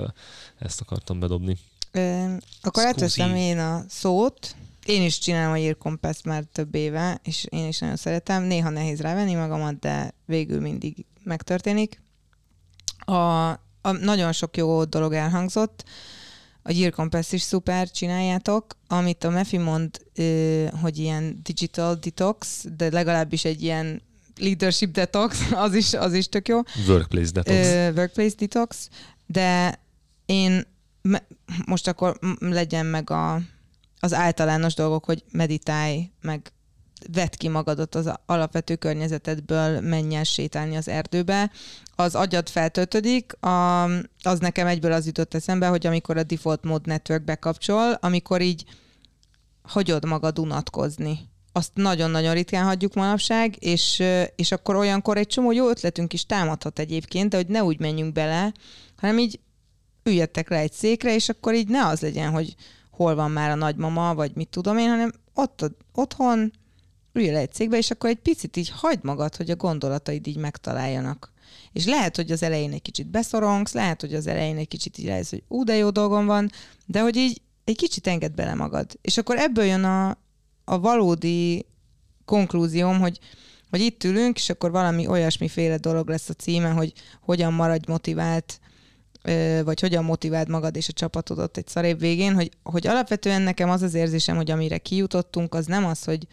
ezt akartam bedobni. Ö, akkor átveszem én a szót. Én is csinálom a Yearcomp már több éve, és én is nagyon szeretem. Néha nehéz rávenni magamat, de végül mindig megtörténik. A a, nagyon sok jó dolog elhangzott. A Gear Compass is szuper, csináljátok. Amit a Mefi mond, hogy ilyen digital detox, de legalábbis egy ilyen leadership detox, (laughs) az is, az is tök jó. Workplace detox. Workplace detox, de én most akkor legyen meg a, az általános dolgok, hogy meditálj, meg vedd ki magadat az alapvető környezetedből, menj el sétálni az erdőbe, az agyad feltöltődik, a, az nekem egyből az jutott eszembe, hogy amikor a default mode network bekapcsol, amikor így hagyod magad unatkozni. Azt nagyon-nagyon ritkán hagyjuk manapság, és, és akkor olyankor egy csomó jó ötletünk is támadhat egyébként, de hogy ne úgy menjünk bele, hanem így üljetek le egy székre, és akkor így ne az legyen, hogy hol van már a nagymama, vagy mit tudom én, hanem ott otthon ülj le egy cégbe, és akkor egy picit így hagyd magad, hogy a gondolataid így megtaláljanak. És lehet, hogy az elején egy kicsit beszorongsz, lehet, hogy az elején egy kicsit így lesz, hogy ú, de jó dolgom van, de hogy így egy kicsit enged bele magad. És akkor ebből jön a, a valódi konklúzióm, hogy, hogy itt ülünk, és akkor valami olyasmiféle dolog lesz a címe, hogy hogyan maradj motivált, vagy hogyan motiváld magad és a csapatodat egy szarébb végén, hogy, hogy alapvetően nekem az az érzésem, hogy amire kijutottunk, az nem az, hogy,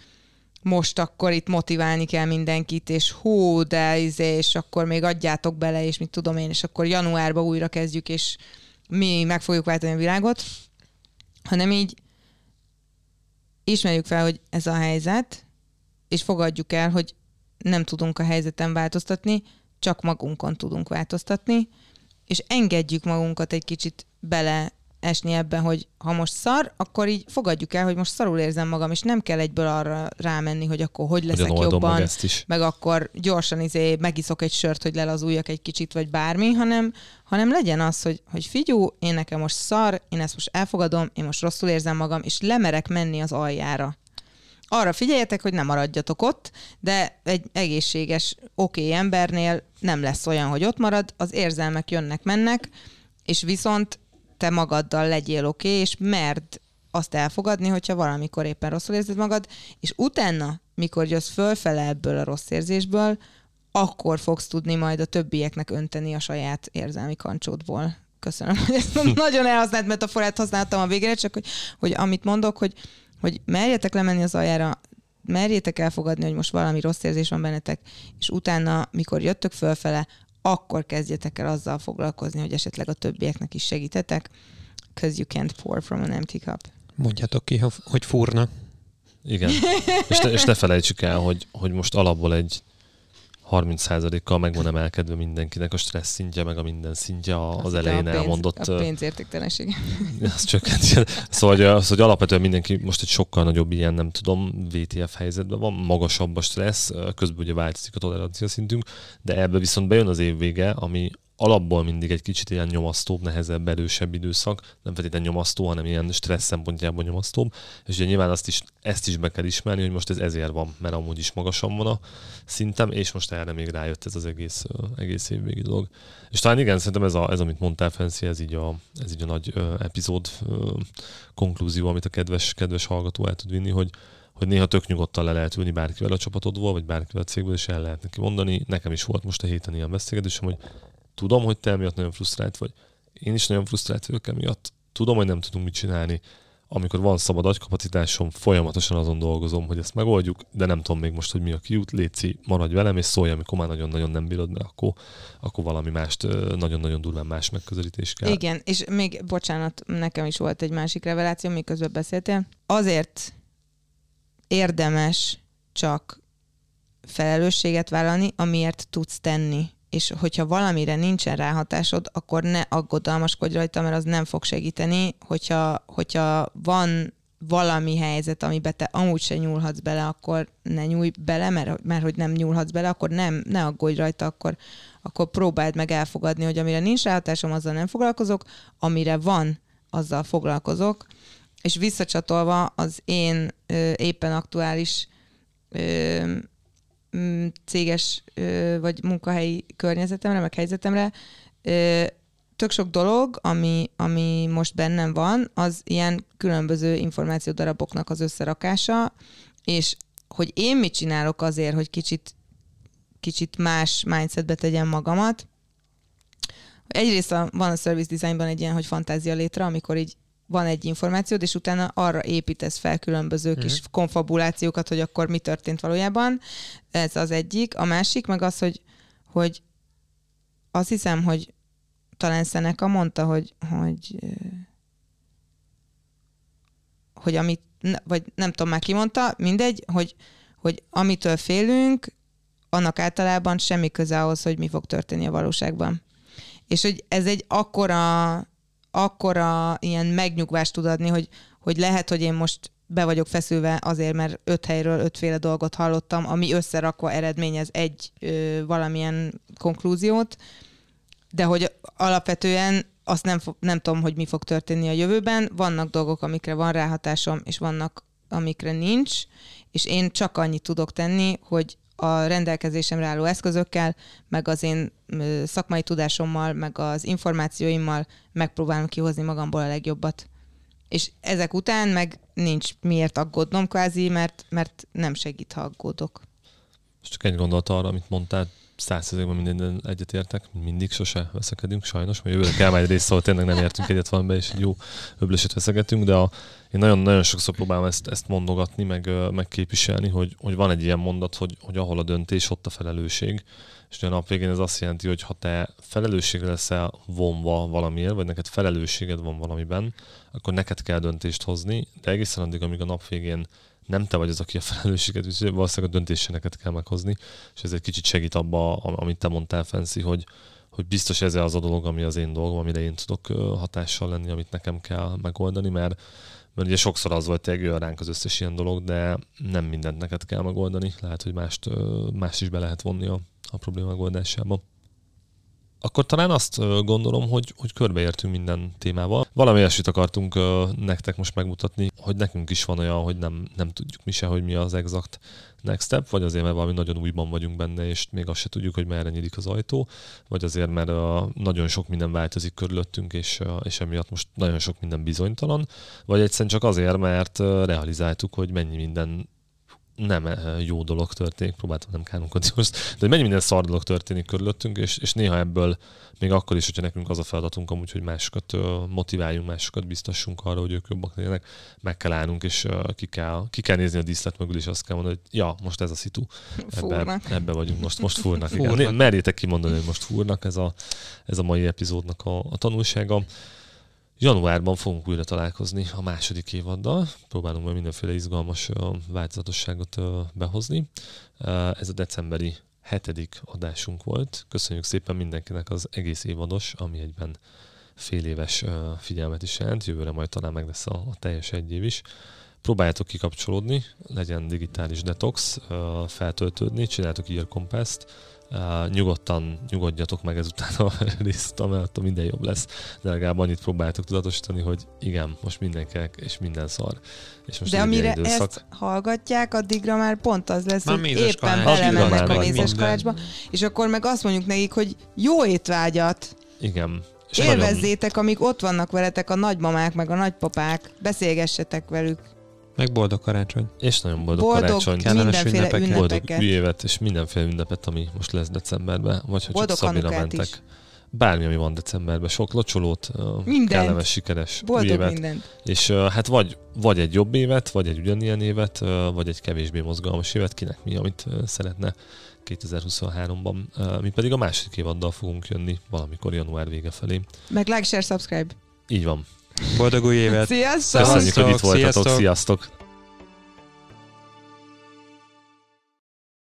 most akkor itt motiválni kell mindenkit, és hú, de izé, és akkor még adjátok bele, és mit tudom én, és akkor januárban újra kezdjük, és mi meg fogjuk váltani a világot, hanem így ismerjük fel, hogy ez a helyzet, és fogadjuk el, hogy nem tudunk a helyzeten változtatni, csak magunkon tudunk változtatni, és engedjük magunkat egy kicsit bele esni ebben, hogy ha most szar, akkor így fogadjuk el, hogy most szarul érzem magam, és nem kell egyből arra rámenni, hogy akkor hogy leszek Hogyan jobban, meg, ezt is. meg akkor gyorsan izé megiszok egy sört, hogy ulaljak egy kicsit, vagy bármi, hanem, hanem legyen az, hogy, hogy figyú, én nekem most szar, én ezt most elfogadom, én most rosszul érzem magam, és lemerek menni az aljára. Arra figyeljetek, hogy nem maradjatok ott, de egy egészséges, oké okay embernél nem lesz olyan, hogy ott marad, az érzelmek jönnek-mennek, és viszont te magaddal legyél oké, okay, és merd azt elfogadni, hogyha valamikor éppen rosszul érzed magad, és utána, mikor jössz fölfele ebből a rossz érzésből, akkor fogsz tudni majd a többieknek önteni a saját érzelmi kancsódból. Köszönöm, hogy ezt (laughs) nagyon elhasznált metaforát használtam a végére, csak hogy, hogy amit mondok, hogy, hogy merjetek lemenni az aljára, merjétek elfogadni, hogy most valami rossz érzés van bennetek, és utána, mikor jöttök fölfele, akkor kezdjetek el azzal foglalkozni, hogy esetleg a többieknek is segítetek, because you can't pour from an empty cup. Mondjátok ki, hogy fúrna. Igen. és, ne, és ne felejtsük el, hogy, hogy most alapból egy 30%-kal meg van emelkedve mindenkinek a stressz szintje, meg a minden szintje az elején a pénz, elmondott. A pénzértéktelenség. (laughs) az csökkent. Szóval, hogy, az, hogy alapvetően mindenki most egy sokkal nagyobb ilyen, nem tudom, VTF helyzetben van, magasabb a stressz, közben ugye változik a tolerancia szintünk, de ebbe viszont bejön az év vége, ami alapból mindig egy kicsit ilyen nyomasztóbb, nehezebb, erősebb időszak, nem feltétlenül nyomasztó, hanem ilyen stressz szempontjából nyomasztóbb, és ugye nyilván azt is, ezt is be kell ismerni, hogy most ez ezért van, mert amúgy is magasan van a szintem, és most erre még rájött ez az egész, egész évvégi dolog. És talán igen, szerintem ez, a, ez amit mondtál, Fenszi, ez így a, ez így a nagy ö, epizód ö, konklúzió, amit a kedves, kedves hallgató el tud vinni, hogy, hogy néha tök nyugodtan le lehet ülni bárkivel a csapatodból, vagy bárkivel a cégből, és el lehet neki mondani. Nekem is volt most a héten ilyen beszélgetésem, hogy tudom, hogy te emiatt nagyon frusztrált vagy. Én is nagyon frusztrált vagyok emiatt. Tudom, hogy nem tudunk mit csinálni. Amikor van szabad agykapacitásom, folyamatosan azon dolgozom, hogy ezt megoldjuk, de nem tudom még most, hogy mi a kiút. Léci, maradj velem, és szólj, amikor már nagyon-nagyon nem bírod, mert akkor, akkor valami mást, nagyon-nagyon durván más megközelítés kell. Igen, és még, bocsánat, nekem is volt egy másik reveláció, miközben beszéltél. Azért érdemes csak felelősséget vállalni, amiért tudsz tenni. És hogyha valamire nincsen ráhatásod, akkor ne aggodalmaskodj rajta, mert az nem fog segíteni. Hogyha, hogyha van valami helyzet, amiben te amúgy se nyúlhatsz bele, akkor ne nyúlj bele, mert, mert hogy nem nyúlhatsz bele, akkor nem, ne aggódj rajta, akkor, akkor próbáld meg elfogadni, hogy amire nincs ráhatásom, azzal nem foglalkozok, amire van, azzal foglalkozok. És visszacsatolva az én ö, éppen aktuális ö, céges ö, vagy munkahelyi környezetemre, meg helyzetemre, tök sok dolog, ami, ami most bennem van, az ilyen különböző információdaraboknak az összerakása, és hogy én mit csinálok azért, hogy kicsit, kicsit más mindsetbe tegyem magamat. Egyrészt a, van a service designban egy ilyen, hogy fantázia létre, amikor így van egy információd, és utána arra építesz fel különböző kis konfabulációkat, hogy akkor mi történt valójában. Ez az egyik. A másik meg az, hogy, hogy azt hiszem, hogy talán Szeneca mondta, hogy, hogy, ö, hogy amit, vagy nem tudom már ki mondta, mindegy, hogy, hogy amitől félünk, annak általában semmi köze ahhoz, hogy mi fog történni a valóságban. És hogy ez egy akkora, akkora ilyen megnyugvást tud adni, hogy, hogy lehet, hogy én most be vagyok feszülve azért, mert öt helyről ötféle dolgot hallottam, ami összerakva eredményez egy ö, valamilyen konklúziót, de hogy alapvetően azt nem, nem tudom, hogy mi fog történni a jövőben. Vannak dolgok, amikre van ráhatásom, és vannak, amikre nincs, és én csak annyit tudok tenni, hogy a rendelkezésemre álló eszközökkel, meg az én szakmai tudásommal, meg az információimmal megpróbálom kihozni magamból a legjobbat. És ezek után meg nincs miért aggódnom kvázi, mert, mert nem segít, ha aggódok. És csak egy gondolat arra, amit mondtál, százszerzékben minden egyetértek, mindig sose veszekedünk, sajnos, mert jövőre kell majd egy rész, szóval tényleg nem értünk egyet valamibe, és egy jó öblöset veszegetünk, de a, én nagyon, nagyon sokszor próbálom ezt, ezt mondogatni, meg, ö, meg képviselni, hogy, hogy van egy ilyen mondat, hogy, hogy ahol a döntés, ott a felelősség. És a nap végén ez azt jelenti, hogy ha te felelősségre leszel vonva valamiért, vagy neked felelősséged van valamiben, akkor neked kell döntést hozni, de egészen addig, amíg a nap végén nem te vagy az, aki a felelősséget viszi, valószínűleg a döntést se neked kell meghozni, és ez egy kicsit segít abba, am- amit te mondtál, Fenszi, hogy, hogy biztos ez az a dolog, ami az én dolgom, amire én tudok hatással lenni, amit nekem kell megoldani, mert mert ugye sokszor az volt jön ránk az összes ilyen dolog, de nem mindent neked kell megoldani. Lehet, hogy mást, más is be lehet vonni a, a probléma megoldásába. Akkor talán azt gondolom, hogy, hogy körbeértünk minden témával. Valami olyasmit akartunk nektek most megmutatni, hogy nekünk is van olyan, hogy nem, nem tudjuk mi se, hogy mi az exakt next step, vagy azért, mert valami nagyon újban vagyunk benne, és még azt se tudjuk, hogy merre nyílik az ajtó, vagy azért, mert nagyon sok minden változik körülöttünk, és, és emiatt most nagyon sok minden bizonytalan, vagy egyszerűen csak azért, mert realizáltuk, hogy mennyi minden nem jó dolog történik, próbáltam nem káromkodni most, de hogy mennyi minden szar dolog történik körülöttünk, és, és néha ebből még akkor is, hogyha nekünk az a feladatunk amúgy, hogy másokat motiváljunk, másokat biztassunk arra, hogy ők jobbak legyenek, meg kell állnunk, és ki kell, ki kell nézni a díszlet mögül, és azt kell mondani, hogy ja, most ez a szitu. Ebbe, Fúrnak. ebbe vagyunk, most, most fúrnak. Fúrnak. Igen. Merjétek kimondani, hogy most fúrnak, ez a, ez a mai epizódnak a, a tanulsága. Januárban fogunk újra találkozni a második évaddal. Próbálunk majd mindenféle izgalmas változatosságot behozni. Ez a decemberi hetedik adásunk volt. Köszönjük szépen mindenkinek az egész évados, ami egyben fél éves figyelmet is jelent. Jövőre majd talán meg lesz a, teljes egy év is. Próbáljátok kikapcsolódni, legyen digitális detox, feltöltődni, csináltok Ear Uh, nyugodtan nyugodjatok meg ezután a (laughs) részt, mert minden jobb lesz. De legalább annyit próbáljátok tudatosítani, hogy igen, most mindenkinek és minden szar. És most De amire időszak... ezt hallgatják, addigra már pont az lesz, már hogy éppen belemennek a mézes kalácsba, és akkor meg azt mondjuk nekik, hogy jó étvágyat! Igen. És Élvezzétek, nagyon... amíg ott vannak veletek a nagymamák, meg a nagypapák, beszélgessetek velük. Meg boldog karácsony. És nagyon boldog, boldog karácsony. Mindenféle ünnepeket. Boldog új évet, és mindenféle ünnepet, ami most lesz decemberben. Vagy ha boldog csak Szabira mentek. Is. Bármi, ami van decemberben. Sok locsolót, mindent. kellemes, sikeres boldog új évet. Mindent. És hát vagy, vagy egy jobb évet, vagy egy ugyanilyen évet, vagy egy kevésbé mozgalmas évet, kinek mi, amit szeretne 2023-ban. Uh, mi pedig a második évaddal fogunk jönni valamikor január vége felé. Meg like, share, subscribe. Így van. Boldog új évet! Sziasztok! Köszönjük, hogy itt voltatok. Sziasztok! Sziasztok.